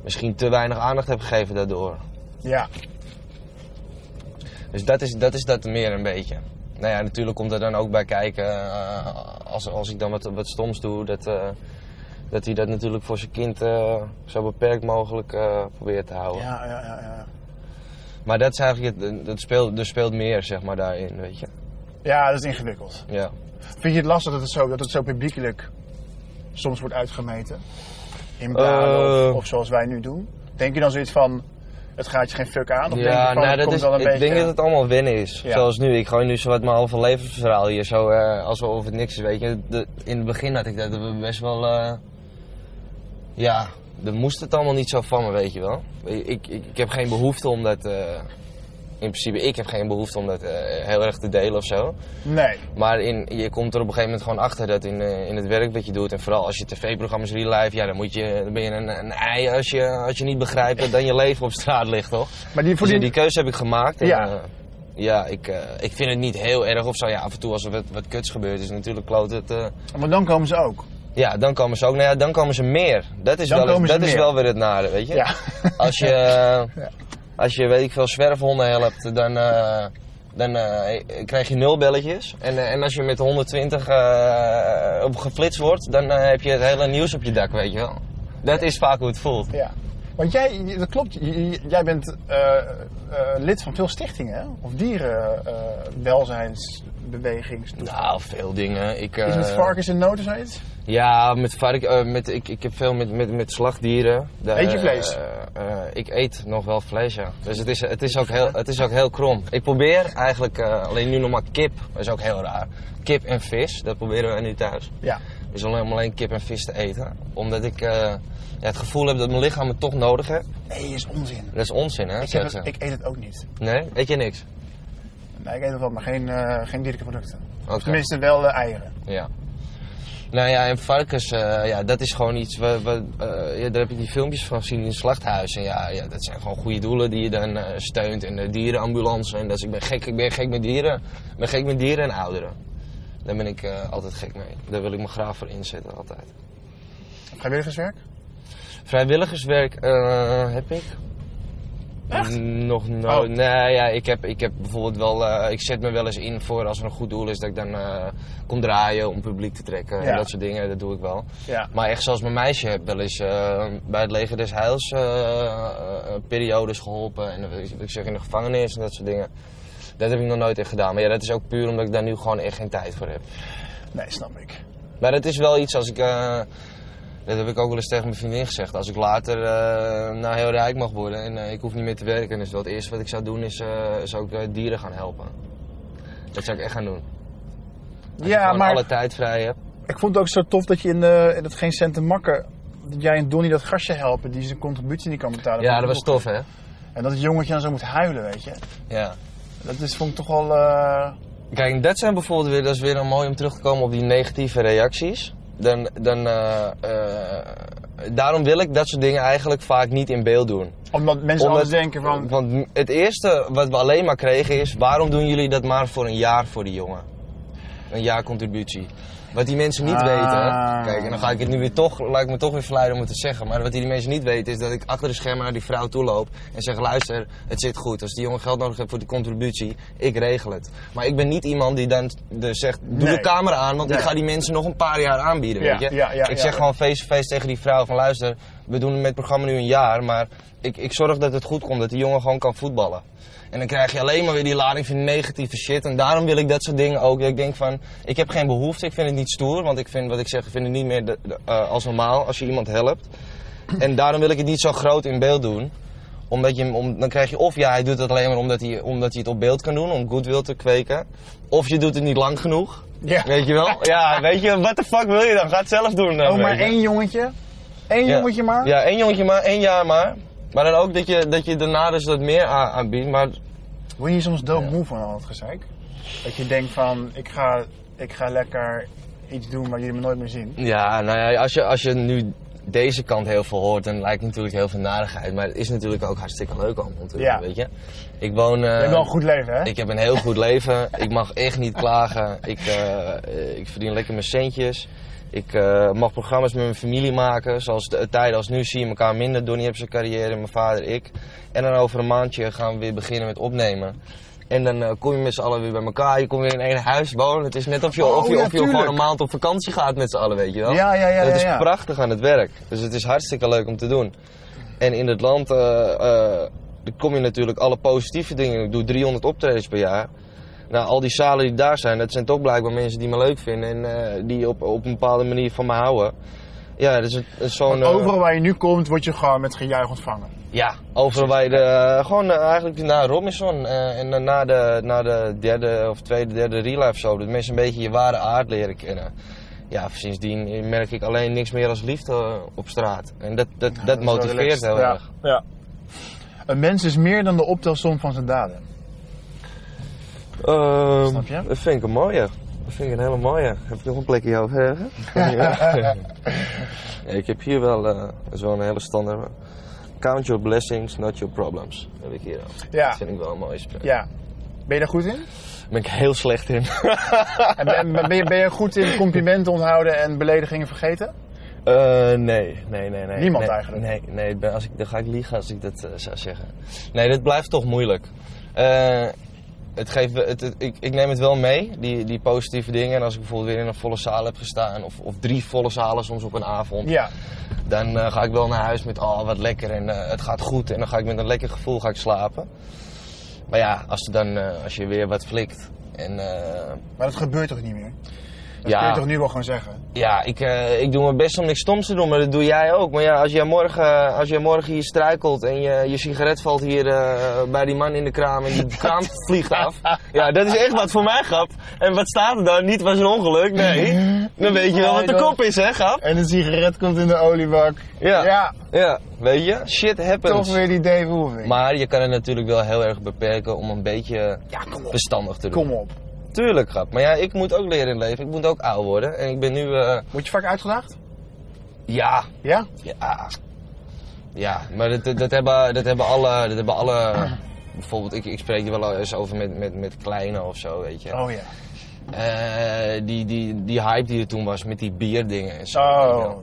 misschien te weinig aandacht heeft gegeven daardoor. ja. Dus dat is, dat is dat meer een beetje. Nou ja, natuurlijk komt er dan ook bij kijken, eh, als, als ik dan wat, wat stoms doe, dat, eh, dat hij dat natuurlijk voor zijn kind eh, zo beperkt mogelijk probeert te houden. Ja, ja, ja, ja. Maar dat is eigenlijk, het, dat speelt, er speelt meer zeg maar daarin, weet je. Ja, dat is ingewikkeld. Ja. Vind je het lastig dat het zo, dat het zo publiekelijk soms wordt uitgemeten? In bladen of, of zoals wij nu doen? Denk je dan zoiets van, het gaat je geen fuck aan? Of denk je Ja, van, nou, dat is, wel een ik beetje... denk dat het allemaal wennen is. Ja. Zoals nu, ik gooi nu zo wat mijn halve levensverhaal hier zo, eh, alsof het niks is, weet je. De- in het begin had ik dat best wel, eh, ja, dan moest het allemaal niet zo van me, weet je wel. Ik, ik, ik heb geen behoefte om dat, eh, in principe, ik heb geen behoefte om dat eh, heel erg te delen of zo. Nee. Maar in, je komt er op een gegeven moment gewoon achter dat in, eh, in het werk wat je doet. En vooral als je tv-programma's real life, ja, dan, moet je, dan ben je een, een ei als je, als je niet begrijpt dat dan je leven op straat ligt, toch? Maar die, voor Dus die, keuze heb ik gemaakt. En, Ja. ja, ja ik, eh, ik vind het niet heel erg of zo. Ja, af en toe als er wat, wat kuts gebeurt is natuurlijk kloot het. eh, maar dan komen ze ook. ja, dan komen ze ook. Nou ja, dan komen ze meer. Dat is, Dan wel, dat is wel weer het nare, weet je. Ja. Als je, (laughs) eh, als je, weet ik veel, zwerfhonden helpt, dan, eh, dan eh, krijg je nul belletjes. En, eh, en als je met 120 eh, op geflitst wordt, dan heb je het hele nieuws op je dak, weet je wel. Dat is vaak hoe het voelt. Ja. Want jij, dat klopt, jij bent lid van veel stichtingen? Of dierenwelzijnsbewegings. Nou, veel dingen. Ik, Is het met eh, varkens nood of zoiets? Ja, met vark, eh, met, ik, ik heb veel met, met, met slagdieren. Daar, Eet je vlees? eh, ik eet nog wel vlees, ja. Dus het is, het is, ook, heel, het is ook heel krom. Ik probeer eigenlijk alleen nu nog maar kip. Dat is ook heel raar. Kip en vis, dat proberen we nu thuis. Ja. Dus alleen alleen kip en vis te eten. Omdat ik ja, het gevoel heb dat mijn lichaam het toch nodig heeft. Nee, is onzin. Dat is onzin, hè? Ik, het, ik eet het ook niet. Nee? Eet je niks? Nee, ik eet wel, maar geen, eh, geen dierlijke producten. Oké. Tenminste, wel eh, eieren. Ja. Nou ja, en varkens, eh, ja, dat is gewoon iets, eh, ja, daar heb ik die filmpjes van gezien in het slachthuis. En ja, ja, dat zijn gewoon goede doelen die je dan steunt. En de dierenambulance. En dat is, ik ben gek, ik ben gek met dieren. Ik ben gek met dieren en ouderen. Daar ben ik altijd gek mee. Daar wil ik me graag voor inzetten, altijd. Vrijwilligerswerk? Vrijwilligerswerk heb ik. Echt? Nog nooit. Oh. Nee, ja, ik heb, ik heb bijvoorbeeld wel. eh, ik zet me wel eens in voor als er een goed doel is dat ik dan eh, kom draaien om publiek te trekken. Ja. En dat soort dingen, dat doe ik wel. Ja. Maar echt zoals mijn meisje heb wel eens eh, bij het leger des Heils periodes geholpen. En ik zeg in de gevangenis en dat soort dingen. Dat heb ik nog nooit echt gedaan. Maar ja, dat is ook puur omdat ik daar nu gewoon echt geen tijd voor heb. Nee, snap ik. Maar het is wel iets als ik. Eh, Dat heb ik ook wel eens tegen mijn vriendin gezegd. Als ik later eh, nou heel rijk mag worden en eh, ik hoef niet meer te werken, dan is wel het eerste wat ik zou doen, is, eh, zou ik eh, dieren gaan helpen. Dat zou ik echt gaan doen. Als Ja, maar alle tijd vrij hebt. ik vond het ook zo tof dat je in, de, in het Geen Centen Makken... dat jij en Donnie dat gastje helpen die zijn contributie niet kan betalen. Ja, dat was tof, hè? En dat het jongetje dan zo moet huilen, weet je. Ja. Dat is, vond ik toch wel... eh, Kijk, dat zijn bijvoorbeeld weer, dat is weer een mooi om terug te komen op die negatieve reacties. Dan, dan, eh, eh, daarom wil ik dat soort dingen eigenlijk vaak niet in beeld doen. omdat mensen Omdat- anders denken van... Want het eerste wat we alleen maar kregen is, waarom doen jullie dat maar voor een jaar voor die jongen? Een jaar contributie. Wat die mensen niet Ah. weten, kijk, en dan ga ik het nu weer toch, laat ik me toch weer verleiden om het te zeggen. Maar wat die mensen niet weten is dat ik achter de schermen naar die vrouw toe loop en zeg, luister, het zit goed. Als die jongen geld nodig heeft voor die contributie, ik regel het. Maar ik ben niet iemand die dan de zegt, doe Nee. de camera aan, want ik ga die mensen nog een paar jaar aanbieden, Ja, weet je. ja, ja, ik zeg gewoon face-to-face tegen die vrouw van, luister, we doen met het programma nu een jaar, maar ik, ik zorg dat het goed komt, dat die jongen gewoon kan voetballen. En dan krijg je alleen maar weer die lading van negatieve shit. En daarom wil ik dat soort dingen ook. Dat ik denk van, ik heb geen behoefte, ik vind het niet stoer. Want ik vind, wat ik zeg, ik vind het niet meer de- de- eh, als normaal als je iemand helpt. En daarom wil ik het niet zo groot in beeld doen. Omdat je, om, dan krijg je of ja, hij doet het alleen maar omdat hij, omdat hij het op beeld kan doen, om goodwill te kweken. Of je doet het niet lang genoeg. Ja. Weet je wel? Ja, weet je, what the fuck wil je dan? Ga het zelf doen. dan, Oh, maar één jongetje? Eén jongetje maar? Ja, één jongetje maar, één jaar maar. Maar dan ook dat je, dat je daarna dus wat meer aan- aanbiedt. Maar Word je soms doodmoe van al het gezeik? Dat je denkt van, ik ga, ik ga lekker iets doen waar jullie me nooit meer zien. Ja, nou ja, als je, als je nu deze kant heel veel hoort, dan lijkt het natuurlijk heel veel narigheid. Maar het is natuurlijk ook hartstikke leuk allemaal doen, Ja. weet je. Ik woon... eh, Je hebt wel een goed leven, hè? Ik heb een heel goed leven. Ik mag echt niet klagen. Ik, eh, ik verdien lekker mijn centjes. Ik eh, mag programma's met mijn familie maken. Zoals de tijden als nu zie je elkaar minder. Donnie heeft zijn carrière, mijn vader, ik. En dan over een maandje gaan we weer beginnen met opnemen. En dan eh, kom je met z'n allen weer bij elkaar. Je komt weer in één huis wonen. Het is net of je, Oh, of je, ja, of je gewoon een maand op vakantie gaat met z'n allen, weet je wel. Ja, ja, ja, ja, is ja. prachtig aan het werk. Dus het is hartstikke leuk om te doen. En in het land eh, kom je natuurlijk alle positieve dingen. Ik doe 300 optredens per jaar. Nou, al die zalen die daar zijn, dat zijn toch blijkbaar mensen die me leuk vinden en eh, die op, op een bepaalde manier van me houden. Ja, dat is zo'n. Eh, overal waar je nu komt, word je gewoon met gejuich ontvangen. ja, overal bij de. eh, gewoon eigenlijk naar Robinson. eh, en dan na de, na de derde of tweede, derde real life show. Dat mensen een beetje je ware aard leren kennen. Ja, sindsdien merk ik alleen niks meer als liefde op straat. En dat, dat, dat, motiveert relaxed. heel ja. erg. Ja. Een mens is meer dan de optelsom van zijn daden. Ehm, Snap je? Dat vind ik een mooie. Dat vind ik een hele mooie. Heb ik nog een plekje over ergens? ja, ik heb hier wel, eh, dat is wel een hele standaard. Count your blessings, not your problems. Heb ik hier al. Ja. Dat vind ik wel een mooie spreuk. Ja. Ben je daar goed in? Daar ben ik heel slecht in. (laughs) En ben, ben, je, ben je goed in complimenten onthouden en beledigingen vergeten? Eh, nee, nee, nee, nee. Niemand nee, eigenlijk? Nee, nee als ik, dan ga ik liegen als ik dat eh, zou zeggen. Nee, dit blijft toch moeilijk. Eh, het geeft, het, het- ik, ik neem het wel mee, die, die positieve dingen. En als ik bijvoorbeeld weer in een volle zaal heb gestaan, of, of drie volle zalen soms op een avond, Ja. dan eh, ga ik wel naar huis met, oh wat lekker en eh, het gaat goed. En dan ga ik met een lekker gevoel ga ik slapen. Maar ja, als, dan, eh, als je weer wat flikt en Maar dat gebeurt toch niet meer? Dat Ja. kun je toch nu wel gewoon zeggen? Ja, ik, eh, ik doe mijn best om niks stoms te doen, maar dat doe jij ook. Maar ja, als jij morgen, als jij morgen hier struikelt en je, je sigaret valt hier eh, bij die man in de kraam en die (laughs) kraam vliegt af. Ja, dat is echt wat voor mij, grap. En wat staat er dan? Niet was een ongeluk, nee. Dan weet je wel wat de kop is, hè, grap? En een sigaret komt in de oliebak. Ja. Ja, Ja, weet je? Shit happens. toch weer die Dave Hoeving. Maar je kan het natuurlijk wel heel erg beperken om een beetje ja, verstandig te doen. Kom op. Tuurlijk, grap. Maar ja, ik moet ook leren in het leven. Ik moet ook oud worden. En ik ben nu, eh, Word je vaak uitgedaagd? ja, Ja? Ja, ja maar dat, dat, hebben, dat hebben alle, dat hebben alle (clears throat) bijvoorbeeld, ik, ik spreek er wel eens over met, met, met kleine of zo, weet je. Oh ja. Eh, die, die, die hype die er toen was met die bierdingen en zo. je Oh.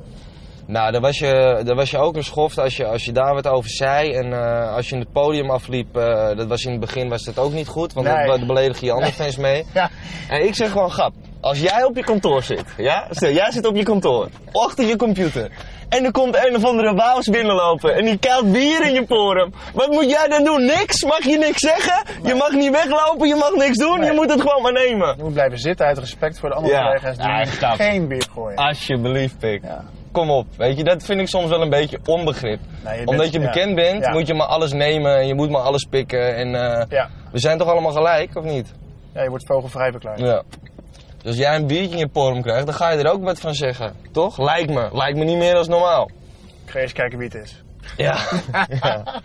Nou, daar was, je, daar was je ook een schoft als je, als je daar wat over zei. En eh, als je in het podium afliep, eh, dat was in het begin was dat ook niet goed. Want Nee. daar beledig je andere fans mee. Ja. En ik zeg gewoon, grap, als jij op je kantoor zit, ja? Stel, jij zit op je kantoor, achter je computer. En er komt een of andere waus binnenlopen en die kuilt bier in je poren. Wat moet jij dan doen? Niks? Mag je niks zeggen? Je mag niet weglopen, je mag niks doen, Nee. je moet het gewoon maar nemen. Je moet blijven zitten uit respect voor de andere Ja. collega's die Ja, geen bier gooien. Alsjeblieft, pik. Ja. Kom op. Weet je, dat vind ik soms wel een beetje onbegrip. Je Omdat bent- je ja. bekend bent, Ja. moet je maar alles nemen en je moet maar alles pikken. En eh, Ja. we zijn toch allemaal gelijk, of niet? ja, je wordt vogelvrij verklaard. Ja. Dus als jij een biertje in je porm krijgt, dan ga je er ook wat van zeggen. Toch? Lijkt me. Lijkt me niet meer als normaal. Ik ga eens kijken wie het is. Ja. (laughs) ja.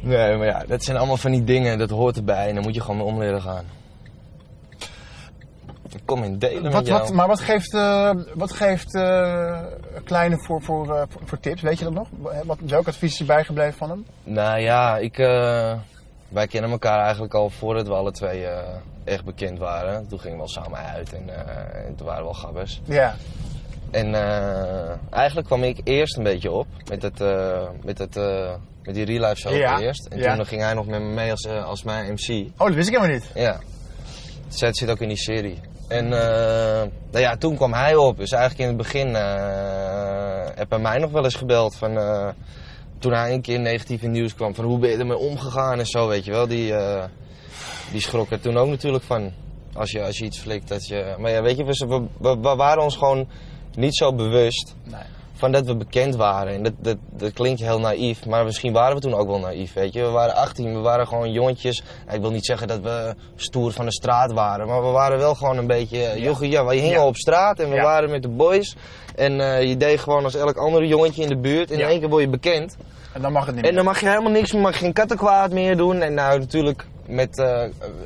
Nee, maar ja, dat zijn allemaal van die dingen, dat hoort erbij en daar moet je gewoon mee om leren gaan. Ik kom in delen met jou. wat, maar wat geeft, eh, wat geeft eh, Kleine voor, voor, eh, voor, voor tips? Weet je dat nog? Wat, welk advies is je bijgebleven van hem? Nou ja, ik, wij kennen elkaar eigenlijk al voordat we alle twee echt bekend waren. Toen gingen we wel samen uit en, en toen waren we wel gabbers. Ja. En eigenlijk kwam ik eerst een beetje op met, het, met, het, met die real life show Ja, eerst. En ja. toen ging hij nog met me mee als, als mijn MC. Oh, dat wist ik helemaal niet. Ja. Zet zit ook in die serie. En eh, nou ja, toen kwam hij op. Dus eigenlijk in het begin eh heb hij mij nog wel eens gebeld van... eh, toen hij een keer negatief in nieuws kwam van hoe ben je ermee omgegaan en zo, weet je wel. Die, die schrok er toen ook natuurlijk van. Als je, als je iets flikt, dat je... Maar ja, weet je, we- we waren ons gewoon niet zo bewust Nee. Van dat we bekend waren. En dat, dat, dat klinkt heel naïef, maar misschien waren we toen ook wel naïef, weet je. We waren 18, we waren gewoon jongetjes. Ik wil niet zeggen dat we stoer van de straat waren, maar we waren wel gewoon een beetje... eh, Jochie, ja, we hingen Ja. op straat en we Ja. waren met de boys. En eh, je deed gewoon als elk andere jongetje in de buurt. En Ja. in één keer word je bekend. En dan mag het niet En meer. dan mag je helemaal niks meer, mag je geen kattenkwaad meer doen. En nou, natuurlijk, met, eh,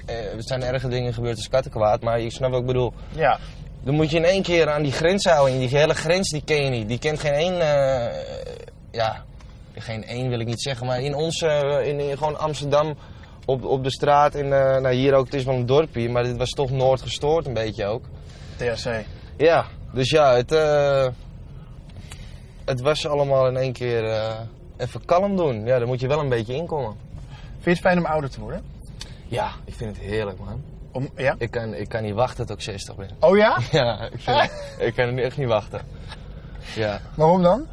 er zijn erge dingen gebeurd als kattenkwaad, maar je snapt wat ik bedoel. Ja. Dan moet je in één keer aan die grens houden. En die hele grens die ken je niet. Die kent geen één. eh, ja, geen één wil ik niet zeggen. Maar in ons, eh, in, in gewoon Amsterdam, op, op de straat. En eh, nou, hier ook, het is wel een dorpje. Maar dit was toch Noord gestoord, een beetje ook. THC. Ja, dus ja, het, het was allemaal in één keer even kalm doen. Ja, daar moet je wel een beetje inkomen. Vind je het fijn om ouder te worden? Ja, ik vind het heerlijk, man. Om, ja? Ik kan, ik kan niet wachten tot ik 60 ben. Oh ja? (laughs) Ja, ik, vind ik kan echt niet wachten. Ja. Waarom dan?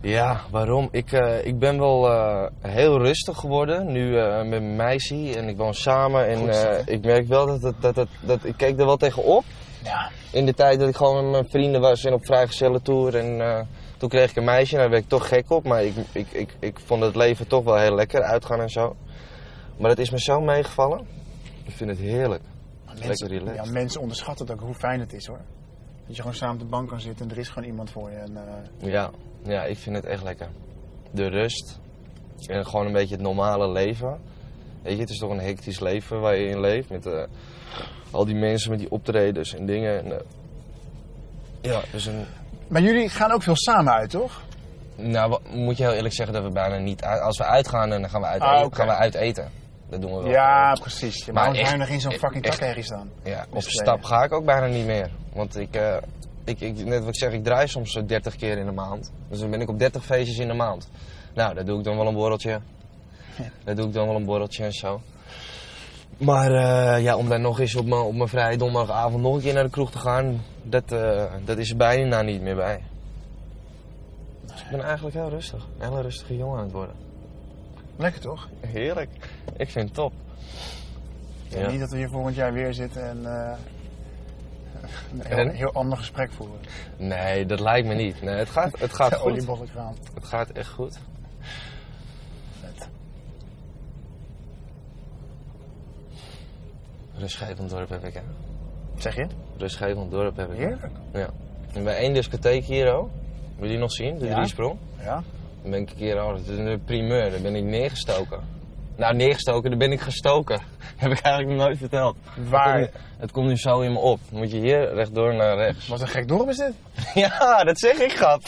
Ja, waarom? Ik, eh, ik ben wel eh, heel rustig geworden nu eh, met mijn meisje en ik woon samen. En ik merk wel dat, het, dat, het, dat ik keek er wel tegen op. Ja. In de tijd dat ik gewoon met mijn vrienden was en op vrijgezellentour. En toen kreeg ik een meisje en daar werd ik toch gek op. Maar ik, ik, ik, ik vond het leven toch wel heel lekker, uitgaan en zo. Maar het is me zo meegevallen. Ik vind het heerlijk. Mensen, Lekker relaxed. ja, mensen onderschatten ook hoe fijn het is hoor. Dat je gewoon samen op de bank kan zitten en er is gewoon iemand voor je. En, eh, Ja, ja, ik vind het echt lekker. De rust en gewoon een beetje het normale leven. Weet je, het is toch een hectisch leven waar je in leeft met eh, al die mensen met die optredens en dingen. En, eh, ja, dus een, Maar jullie gaan ook veel samen uit, toch? nou, moet je heel eerlijk zeggen dat we bijna niet uit, als we uitgaan, dan gaan we uit, Ah, eten, oké. gaan we uit eten. Dat doen we wel. Ja, precies. Maar waarom nog in zo'n fucking echt- takherrie staan? Ja, op Dus stap ga ik ook bijna niet meer. Want ik, eh, ik, ik, net wat ik zeg, ik draai soms zo 30 keer in de maand. Dus dan ben ik op 30 feestjes in de maand. Nou, daar doe ik dan wel een borreltje. Daar doe ik dan wel een borreltje en zo. Maar eh, ja, om daar nog eens op mijn, op mijn vrije donderdagavond nog een keer naar de kroeg te gaan, dat, eh, dat is er bijna niet meer bij. Dus ik ben eigenlijk heel rustig. Een hele rustige jongen aan het worden. Lekker toch? Heerlijk. Ik vind het top. Ja. Niet dat we hier volgend jaar weer zitten en eh, een heel, En? heel ander gesprek voeren. Nee, dat lijkt me niet. Nee, het gaat, het gaat (laughs) goed. oliebollenkraam. Het gaat echt goed. Vet. Rustgevend dorp heb ik, hè. Zeg je? Rustgevend dorp heb ik. Heerlijk. Ja. En bij één discotheek hier, oh. Wil je die nog zien? De Ja. driesprong. Ja. Dan ben ik een keer, oh, dat is een primeur. Daar ben ik neergestoken. Nou, neergestoken, daar ben ik gestoken. (laughs) heb ik eigenlijk nog nooit verteld. Waar? Het komt, het komt nu zo in me op. Dan moet je hier rechtdoor naar rechts. Wat een gek dorp is dit. (laughs) ja, dat zeg ik, grap.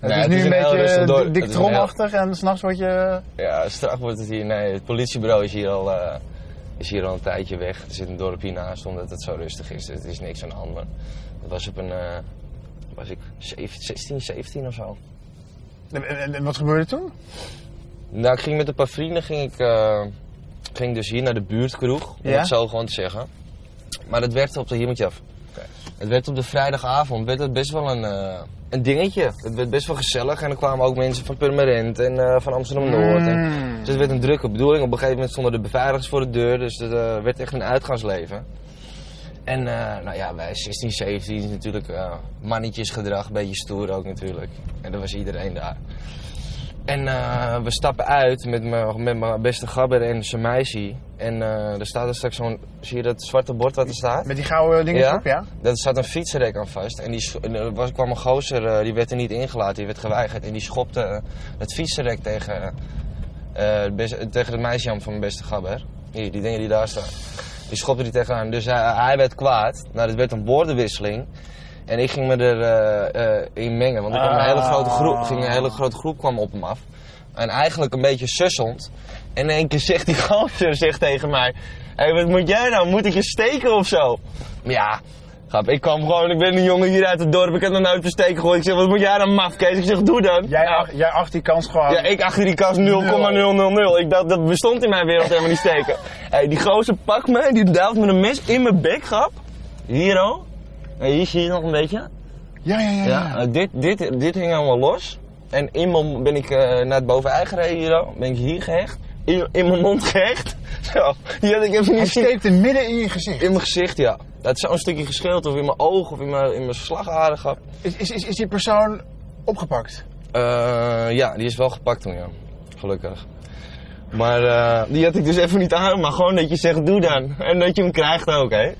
Het Nee, (laughs) is nu is een beetje dik- Het een heel- tromachtig en s'nachts word je... Ja, straks wordt het hier. Nee, het politiebureau is hier al, eh, is hier al een tijdje weg. Er zit een dorp hiernaast omdat het zo rustig is. Er is niks aan de hand. Maar dat was op een. eh, was ik 17, 16, 17 of zo. En, wat gebeurde toen? Nou, ik ging met een paar vrienden. Ging ik, eh, ging dus hier naar de buurtkroeg. Om Ja? het zo gewoon te zeggen. Maar het werd op de. Hier moet je af. Het werd op de vrijdagavond werd het best wel een, eh, een dingetje. Het werd best wel gezellig. En er kwamen ook mensen van Purmerend en eh, van Amsterdam Noord. En, Mm. dus het werd een drukke bedoeling. Op een gegeven moment stonden de beveiligers voor de deur. Dus het werd echt een uitgaansleven. En eh, nou ja, wij 16, 17 is natuurlijk eh, mannetjesgedrag, een beetje stoer ook natuurlijk. En er was iedereen daar. En eh, we stappen uit met mijn beste gabber en zijn meisje. En er staat er straks zo'n, zie je dat zwarte bord wat er staat? Met die gouden dingen Ja? op, ja? Daar zat een fietsenrek aan vast. En die en er was, kwam een gozer, die werd er niet ingelaten, die werd geweigerd. En die schopte het fietsenrek tegen, het tegen het meisje van mijn beste gabber. Hier, die dingen die daar staan. Die schopte die tegenaan. Dus hij, hij werd kwaad. Nou, het werd een woordenwisseling. En ik ging me er eh, eh, in mengen. Want kwam een, hele grote groep, ging een hele grote groep kwam op hem af. En eigenlijk een beetje sussend. En in één keer zegt die gozer zegt tegen mij... Hé, hey, wat moet jij nou? Moet ik je steken of zo? Maar ja, grap, ik kwam gewoon... Ik ben een jongen hier uit het dorp. Ik heb nog nooit versteken gegooid. Ik zeg, wat moet jij dan, mafkees? Ik zeg, doe dan. Jij, Nou, ach- jij acht die kans gewoon. ja, ik achter die kast 0,000. Ik dacht, dat bestond in mijn wereld helemaal niet steken. (laughs) Hey, die gozer pakt me, die duwt me een mes in mijn bek, grap. Hier al. En hier zie je nog een beetje. ja, ja, ja. Ja, ja. eh, dit, dit, dit hing allemaal los. En in mijn, ben ik eh, naar het bovenein gereden hier al. Ben ik hier gehecht. In, in mijn mond gehecht. (laughs) Zo, die had ik even Hij niet zien. steekt hem midden in je gezicht. In mijn gezicht, ja. Het is zo'n stukje gescheeld of in mijn oog of in mijn, in mijn slagader gehad. Is, is, is, is die persoon opgepakt? Eh, ja, die is wel gepakt toen, ja. Gelukkig. Maar eh, die had ik dus even niet aan, maar gewoon dat je zegt, doe dan. En dat je hem krijgt ook, hè.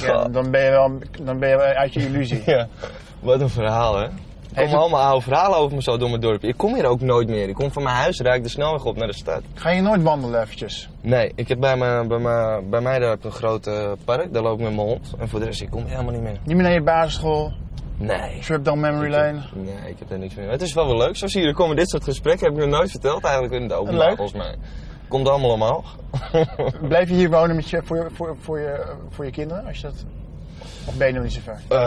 Ja, dan ben je wel dan ben je wel uit je illusie. (laughs) Ja, wat een verhaal, hè. Komen het- allemaal oude verhalen over me zo door mijn dorp. Ik kom hier ook nooit meer. Ik kom van mijn huis, rijd ik de snelweg op naar de stad. Ga je nooit wandelen eventjes? Nee, ik heb bij, me, bij, me, bij mij daar heb een groot park. Daar loop ik met mijn hond. En voor de rest, ik kom helemaal niet meer. Niet meer naar je basisschool? Nee. Trip down memory lane? Nee, ik heb daar niks meer. Het is wel weer leuk. Zo zie je, er komen dit soort gesprekken. Heb ik nog nooit verteld eigenlijk in het openbaar, volgens mij. Komt allemaal omhoog. (laughs) Blijf je hier wonen met je, voor, je, voor, voor, je, voor je kinderen? Als je dat... Of ben je nog niet zo ver? Eh,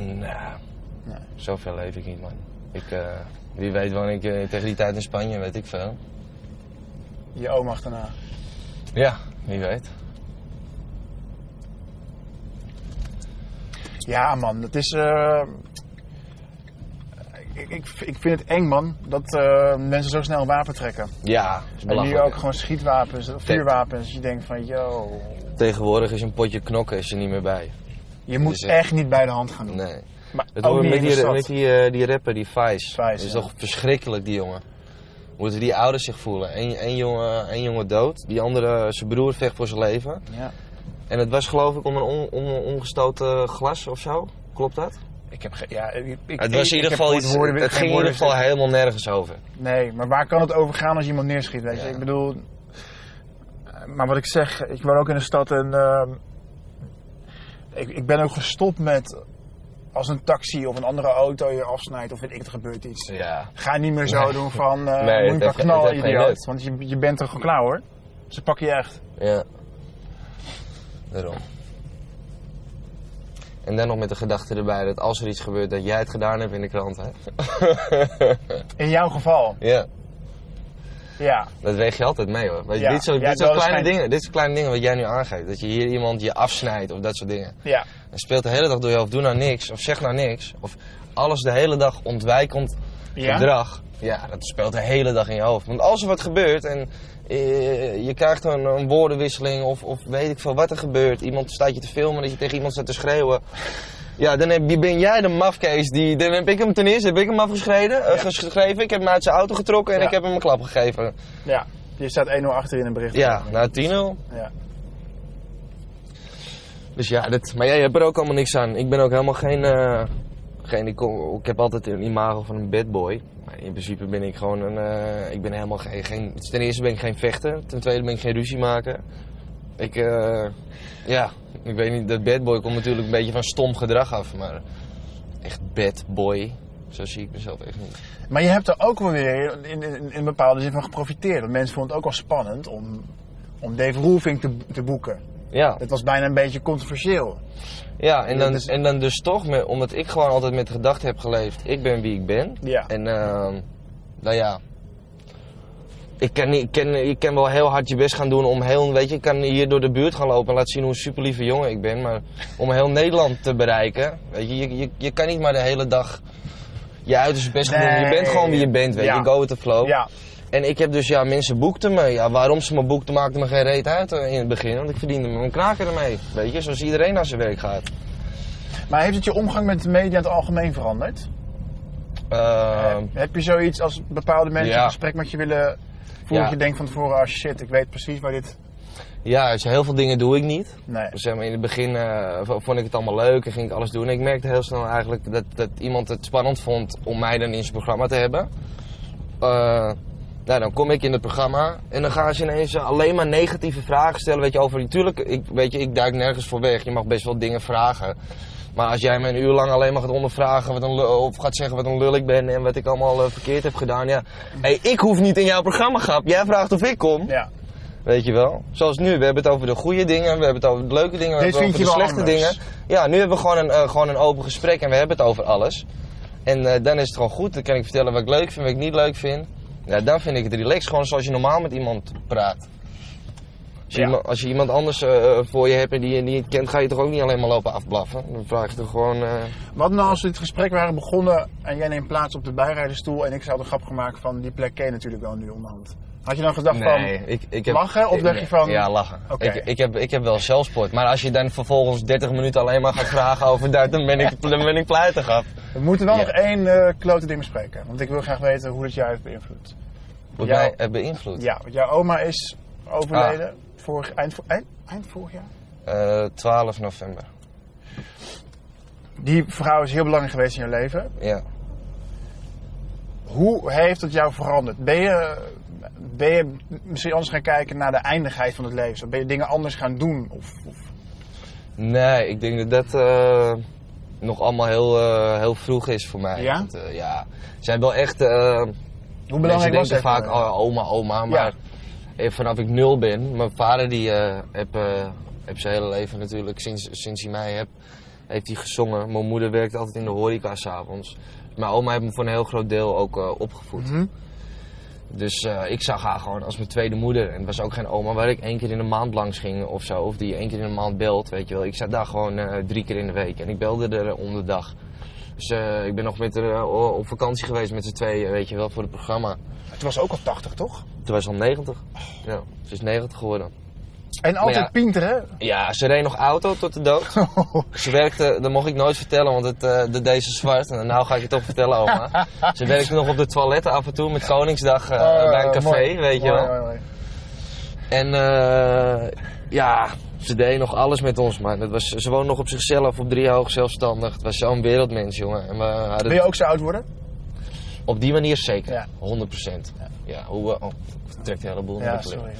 nou, Nee. zoveel leef ik niet, man. Ik, eh, wie weet woon ik eh, tegen die tijd in Spanje, weet ik veel. Je oom achterna. Ja, wie weet. Ja man, het is... eh, ik, ik, ik vind het eng man, dat mensen zo snel een wapen trekken. Ja, is En nu ook gewoon schietwapens, vuurwapens. Je denkt van, yo, Tegenwoordig is een potje knokken is er niet meer bij. je moet echt- echt niet bij de hand gaan doen. Nee. Maar Dat ook met die, met die, eh, die rapper, die Vice. Vice, dat is ja. toch verschrikkelijk, die jongen. Hoe het die ouders zich voelen. Eén één jongen, één jongen dood, die andere, zijn broer vecht voor zijn leven. Ja. En het was geloof ik om een on, ongestoten glas of zo. Klopt dat? Ik heb ja, ik, ik, Het was in ieder geval iets, woorden- het ging in ieder geval helemaal nergens over. Nee, maar waar kan het over gaan als iemand neerschiet? Weet je? Ja. Ik bedoel, eh, maar wat ik zeg, ik woon ook in de stad en ehm, ik, ik ben ook gestopt met als een taxi of een andere auto je afsnijdt of weet ik, er gebeurt iets. Ja. Ga niet meer zo Nee. doen van Nee, uh, moet je maar knallen, idioot. Want je, je bent er gewoon klaar hoor. Ze pakken je echt. Ja. Daarom. En dan nog met de gedachte erbij dat als er iets gebeurt dat jij het gedaan hebt in de krant, hè? (laughs) In jouw geval, ja. Ja. Dat weeg je altijd mee hoor. Weet je, Ja, dit soort, dit kleine dingen, dit soort kleine dingen wat jij nu aangeeft. Dat je hier iemand je afsnijdt of dat soort dingen. Ja, Dan speelt de hele dag door je hoofd, doe nou niks of zeg nou niks. Of alles de hele dag ontwijkend gedrag. Ja, dat speelt de hele dag in je hoofd. Want als er wat gebeurt en eh, je krijgt een, een woordenwisseling of, of weet ik veel wat er gebeurt. Iemand staat je te filmen dat je tegen iemand staat te schreeuwen. Ja, dan heb, ben jij de mafkees die... Dan heb ik hem ten eerste heb ik hem afgeschreven. eh, geschreven. Ik heb hem uit zijn auto getrokken en Ja. ik heb hem een klap gegeven. ja. Je staat 1-0 achter in een bericht. Ja, na 10-0. Ja. Dus ja, dat, maar jij hebt er ook allemaal niks aan. Ik ben ook helemaal geen. eh, geen ik, heb altijd een imago van een bad boy. Maar in principe ben ik gewoon een. eh, ik ben helemaal geen, geen. Ten eerste ben ik geen vechter. Ten tweede ben ik geen ruzie maken. Ik. ja, ik weet niet. Dat bad boy komt natuurlijk een beetje van stom gedrag af. Maar echt bad boy. Zo zie ik mezelf echt niet. Maar je hebt er ook wel weer in, in, in een bepaalde zin van geprofiteerd. Want mensen vonden het ook wel spannend om, om Dave Roelvink te, te boeken. Ja, Het was bijna een beetje controversieel. ja en, dan, dus- en dan dus toch, met, omdat ik gewoon altijd met de gedachte heb geleefd: ik ben wie ik ben. Ja. En ehm, nou ja, ik kan, ik, kan, ik kan wel heel hard je best gaan doen om heel, weet je, ik kan hier door de buurt gaan lopen en laten zien hoe een super lieve jongen ik ben. Maar om heel Nederland te bereiken, weet je, je, je, je kan niet maar de hele dag je uiterste best gaan doen. Je bent gewoon wie je bent, weet Ja. je, go with the flow. Ja, En ik heb dus, ja, mensen boekten me. Ja, waarom ze me boekten maakte me geen reet uit in het begin. Want ik verdiende me een kraker ermee. Weet je, zoals iedereen naar zijn werk gaat. Maar heeft het je omgang met de media in het algemeen veranderd? Eh, Heb je zoiets als bepaalde mensen Ja. een gesprek met je willen Ja. Je denkt van tevoren, ah shit, ik weet precies waar dit... ja, dus heel veel dingen doe ik niet. Nee. Dus zeg maar, in het begin eh, vond ik het allemaal leuk en ging ik alles doen. En ik merkte heel snel eigenlijk dat, dat iemand het spannend vond om mij dan in zijn programma te hebben. Eh, nou, dan kom ik in het programma en dan gaan ze ineens alleen maar negatieve vragen stellen. Weet je, over natuurlijk, ik, weet je, ik duik nergens voor weg. Je mag best wel dingen vragen. Maar als jij me een uur lang alleen maar gaat ondervragen wat een lul- of gaat zeggen wat een lul ik ben en wat ik allemaal eh, verkeerd heb gedaan. Ja, hey, ik hoef niet in jouw programma, grap. Jij vraagt of ik kom. Ja. Weet je wel? Zoals nu, we hebben het over de goede dingen, we hebben het over de leuke dingen, we Dit hebben het over de slechte anders. dingen. Ja, nu hebben we gewoon een, eh, gewoon een open gesprek en we hebben het over alles. En eh, dan is het gewoon goed, dan kan ik vertellen wat ik leuk vind, wat ik niet leuk vind. Ja, dan vind ik het relaxed, gewoon zoals je normaal met iemand praat. Als je, Ja. iemand, als je iemand anders eh, voor je hebt en die je niet kent, ga je toch ook niet alleen maar lopen afblaffen. Dan vraag je toch gewoon... eh, Wat nou als we dit gesprek waren begonnen en jij neemt plaats op de bijrijderstoel en ik zou de grap gemaakt van die plek ken je natuurlijk wel nu onderhand. Had je dan gedacht Nee, van, ik, ik heb, lachen of dacht je van- Ja, lachen. Ik, ik, heb, ik heb wel zelfsport. Maar als je dan vervolgens 30 minuten alleen maar gaat vragen over dat, dan ben ik, dan ben ik af. we moeten wel Ja. nog één eh klote ding bespreken. Want ik wil graag weten hoe het jou heeft beïnvloed. Wat Jou- mij heeft beïnvloed. Ja, want jouw oma is overleden Ah. Vorig, eind, eind, eind vorig jaar. Eh, 12 november. Die vrouw is heel belangrijk geweest in je leven. Ja. Hoe heeft het jou veranderd? Ben je, ben je misschien anders gaan kijken naar de eindigheid van het leven? Ben je dingen anders gaan doen? Of, of... Nee, ik denk dat dat eh, nog allemaal heel, eh, heel vroeg is voor mij. Ja? Want, eh, ja. Zij wel echt... eh Hoe belangrijk was denken het? vaak oh, oma, oma. Maar eh, vanaf ik nul ben... Mijn vader die eh heb, eh, heb zijn hele leven natuurlijk, sinds, sinds hij mij heb, heeft hij gezongen. Mijn moeder werkt altijd in de horeca s'avonds. Mijn oma heeft me voor een heel groot deel ook eh, opgevoed. Mhm. Dus eh, ik zag haar gewoon als mijn tweede moeder. En het was ook geen oma waar ik één keer in de maand langs ging of zo. Of die één keer in de maand belt, weet je wel. Ik zat daar gewoon eh, drie keer in de week. En ik belde er om de dag. Dus eh, ik ben nog met haar eh, op vakantie geweest met z'n tweeën, weet je wel, voor het programma. Het was ook al 80, toch? Toen was ze al 90. Ja, ze is 90 geworden. En altijd ja. pinter, hè? Ja, ze reed nog auto tot de dood. (laughs) Ze werkte, dat mocht ik nooit vertellen, want het, eh dat deed ze zwart. En nou ga ik het toch vertellen, oma. (laughs) Ze werkte nog op de toiletten af en toe met Koningsdag Oh, bij een café, mooi. weet je wel. mooi. En eh, ja, ze deed nog alles met ons, man. Het was, ze woonde nog op zichzelf, op drie hoog zelfstandig. Het was zo'n wereldmens, jongen. En we hadden Wil je ook zo oud worden? Op die manier zeker, Ja. 100 procent. Ja. hoe, we- oh, ik trek de hele boel Ja, naar de sorry.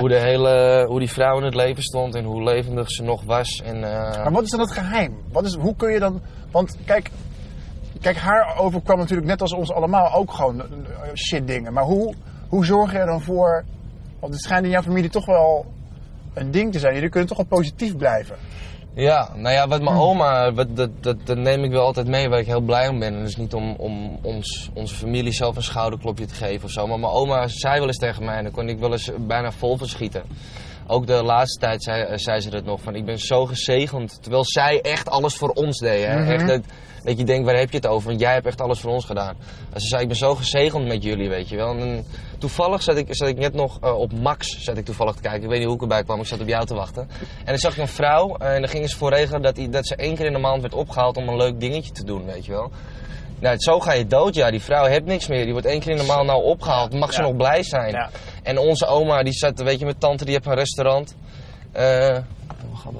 Hoe, de hele, hoe die vrouw in het leven stond en hoe levendig ze nog was. En, eh, Maar wat is dan het geheim? Wat is, hoe kun je dan... Want kijk, kijk, haar overkwam natuurlijk net als ons allemaal ook gewoon eh, shit dingen. Maar hoe, hoe zorg je er dan voor... Want het schijnt in jouw familie toch wel een ding te zijn. Jullie kunnen toch wel positief blijven. Ja, nou ja, wat mijn Hm. oma, wat, dat, dat, dat neem ik wel altijd mee waar ik heel blij om ben. En dat is niet om, om ons, onze familie zelf een schouderklopje te geven of zo. Maar mijn oma zei wel eens tegen mij en dan kon ik wel eens bijna vol van schieten. Ook de laatste tijd zei, eh, zei ze dat nog, van ik ben zo gezegend. Terwijl zij echt alles voor ons deed. Hè? Mhm. echt dat, dat je denkt, waar heb je het over? Want jij hebt echt alles voor ons gedaan. En ze zei, ik ben zo gezegend met jullie, weet je wel. En toevallig zat ik, zat ik net nog eh, op Max zat ik toevallig te kijken. Ik weet niet hoe ik erbij kwam, ik zat op jou te wachten. En dan zag ik een vrouw eh, en dan gingen ze voor regelen dat, dat ze één keer in de maand werd opgehaald om een leuk dingetje te doen, weet je wel. Nou, zo ga je dood, ja. Die vrouw heeft niks meer. Die wordt één keer in de maand nou opgehaald. Mag ze Ja. nog blij zijn? Ja. En onze oma, die zat, weet je, met tante, die heeft een restaurant. Eh, gaan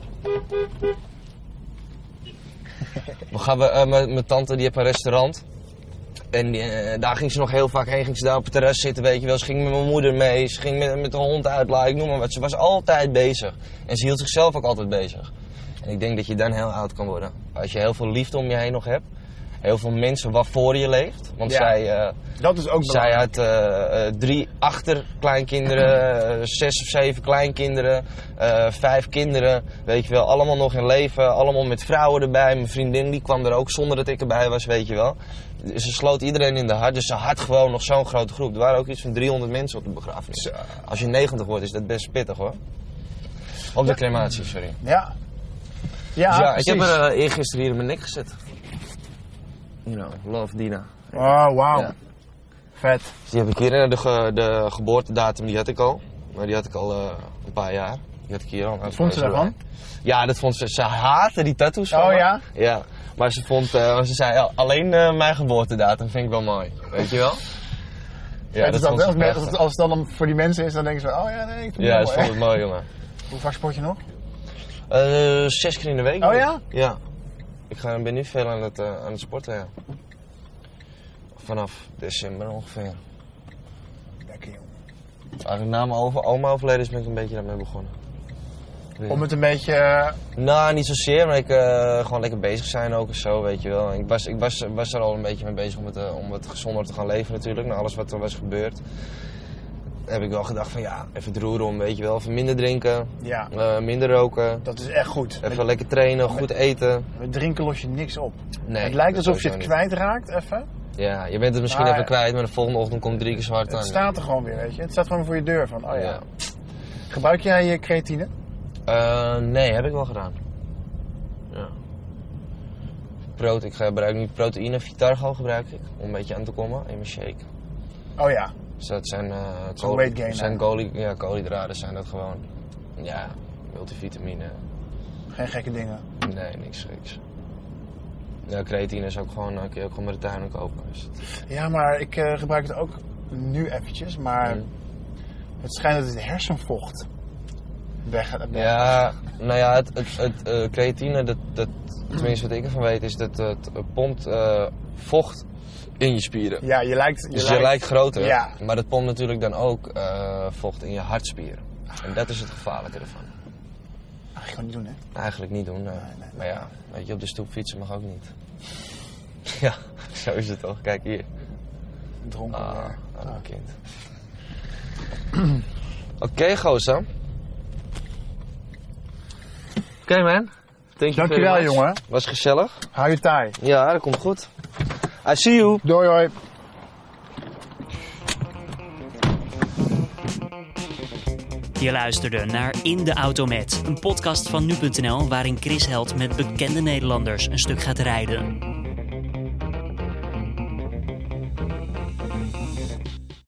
(laughs) we? Gaan we, eh, mijn tante, die heeft een restaurant. En eh, daar ging ze nog heel vaak heen. Ging ze daar op het terras zitten, weet je wel. Ze ging met mijn moeder mee. Ze ging met, met de hond uitlaten, ik noem maar wat. Ze was altijd bezig. En ze hield zichzelf ook altijd bezig. En ik denk dat je dan heel oud kan worden. Als je heel veel liefde om je heen nog hebt. Heel veel mensen waarvoor je leeft. Want Ja. zij... eh, Dat is ook zij had eh, eh, drie achterkleinkinderen, (laughs) zes of zeven kleinkinderen, vijf kinderen, weet je wel. Allemaal nog in leven, allemaal met vrouwen erbij. Mijn vriendin die kwam er ook zonder dat ik erbij was, weet je wel. Ze sloot iedereen in de hart, dus ze had gewoon nog zo'n grote groep. Er waren ook iets van 300 mensen op de begrafenis. Zo. Als je 90 wordt is dat best pittig hoor. Op de crematie, sorry. Ja. Ja, Dus ja, ik heb er eergisteren hier in mijn nek gezet. You know, love Dina. Oh, wauw. Ja. Vet. Dus die heb ik hier. En de, ge- de geboortedatum die had ik al. Maar die had ik al eh, een paar jaar. Die had ik hier al. Wat vond ze daarvan? Ja, dat vond ze. Ze haatte die tattoos van Oh me. ja? Ja. Maar ze vond, eh, ze zei alleen eh, mijn geboortedatum vind ik wel mooi. Weet je wel? Ja, dat, hè? ze als, prachtig. als, het dan voor die mensen is, dan denken ze, oh ja, nee, ik vind Ja, het ze wel vond mooi. het mooi, jongen. Hoe vaak sport je nog? Eh, zes keer in de week. Oh ja? Ja. Ik ga, ben nu veel aan het, eh, aan het sporten, ja. Vanaf december ongeveer. Lekker, jongen. Eigenlijk na mijn over, oma overleden is ben ik een beetje daarmee begonnen. Om het een beetje... eh, Nou, niet zozeer, maar ik eh, gewoon lekker bezig zijn ook en zo, weet je wel. Ik was, ik was, was er al een beetje mee bezig om het, om het gezonder te gaan leven natuurlijk, na alles wat er was gebeurd. Heb ik wel gedacht van ja, even het roer om, weet je wel. Even minder drinken, ja, eh, minder roken, dat is echt goed. even Met, lekker trainen, goed eten. met drinken los je niks op. Nee, het lijkt alsof je het niet. kwijtraakt, even. Ja, je bent het misschien even kwijt, maar de volgende ochtend komt drie keer zwart aan. Het staat er gewoon weer, weet je. Het staat gewoon voor je deur van, oh ja. Ja. Gebruik jij je creatine? Eh, nee, heb ik wel gedaan. Ja. Prote ik gebruik nu proteïne, Vitargo gebruik ik, om een beetje aan te komen in mijn shake. Oh ja. Dus dat zijn, kool- weight zijn ja, koolhydraten zijn dat gewoon. Ja, multivitamine. Geen gekke dingen. Nee, niks geks. Ja, creatine is ook gewoon, kun je ook gewoon bij de tuinen kopen. Dus het- Ja, maar ik eh, gebruik het ook nu eventjes. Maar Mm. het schijnt dat het hersenvocht weg. Ja, nou ja, het, het, het eh, creatine, dat, dat, tenminste wat ik ervan weet, is dat het pompt vocht in je spieren. Ja, je lijkt... Je Dus je lijkt groter, Ja. maar dat pompt natuurlijk dan ook eh, vocht in je hartspieren. En dat is het gevaarlijke ervan. Mag je gewoon niet doen, hè? Eigenlijk niet doen, nee. Nee, nee. Maar ja, weet je, op de stoep fietsen mag ook niet. (laughs) ja, zo is het toch. Kijk hier. Dronken. Ah, Ah. kind. (clears throat) Oké, gozer. Oké, man. Thank you Dankjewel, jongen. Was gezellig. Hou je taai. Ja, dat komt goed. I see you. Doei, hoi. Je luisterde naar In de Auto Met, een podcast van nu.nl waarin Chris Held met bekende Nederlanders een stuk gaat rijden.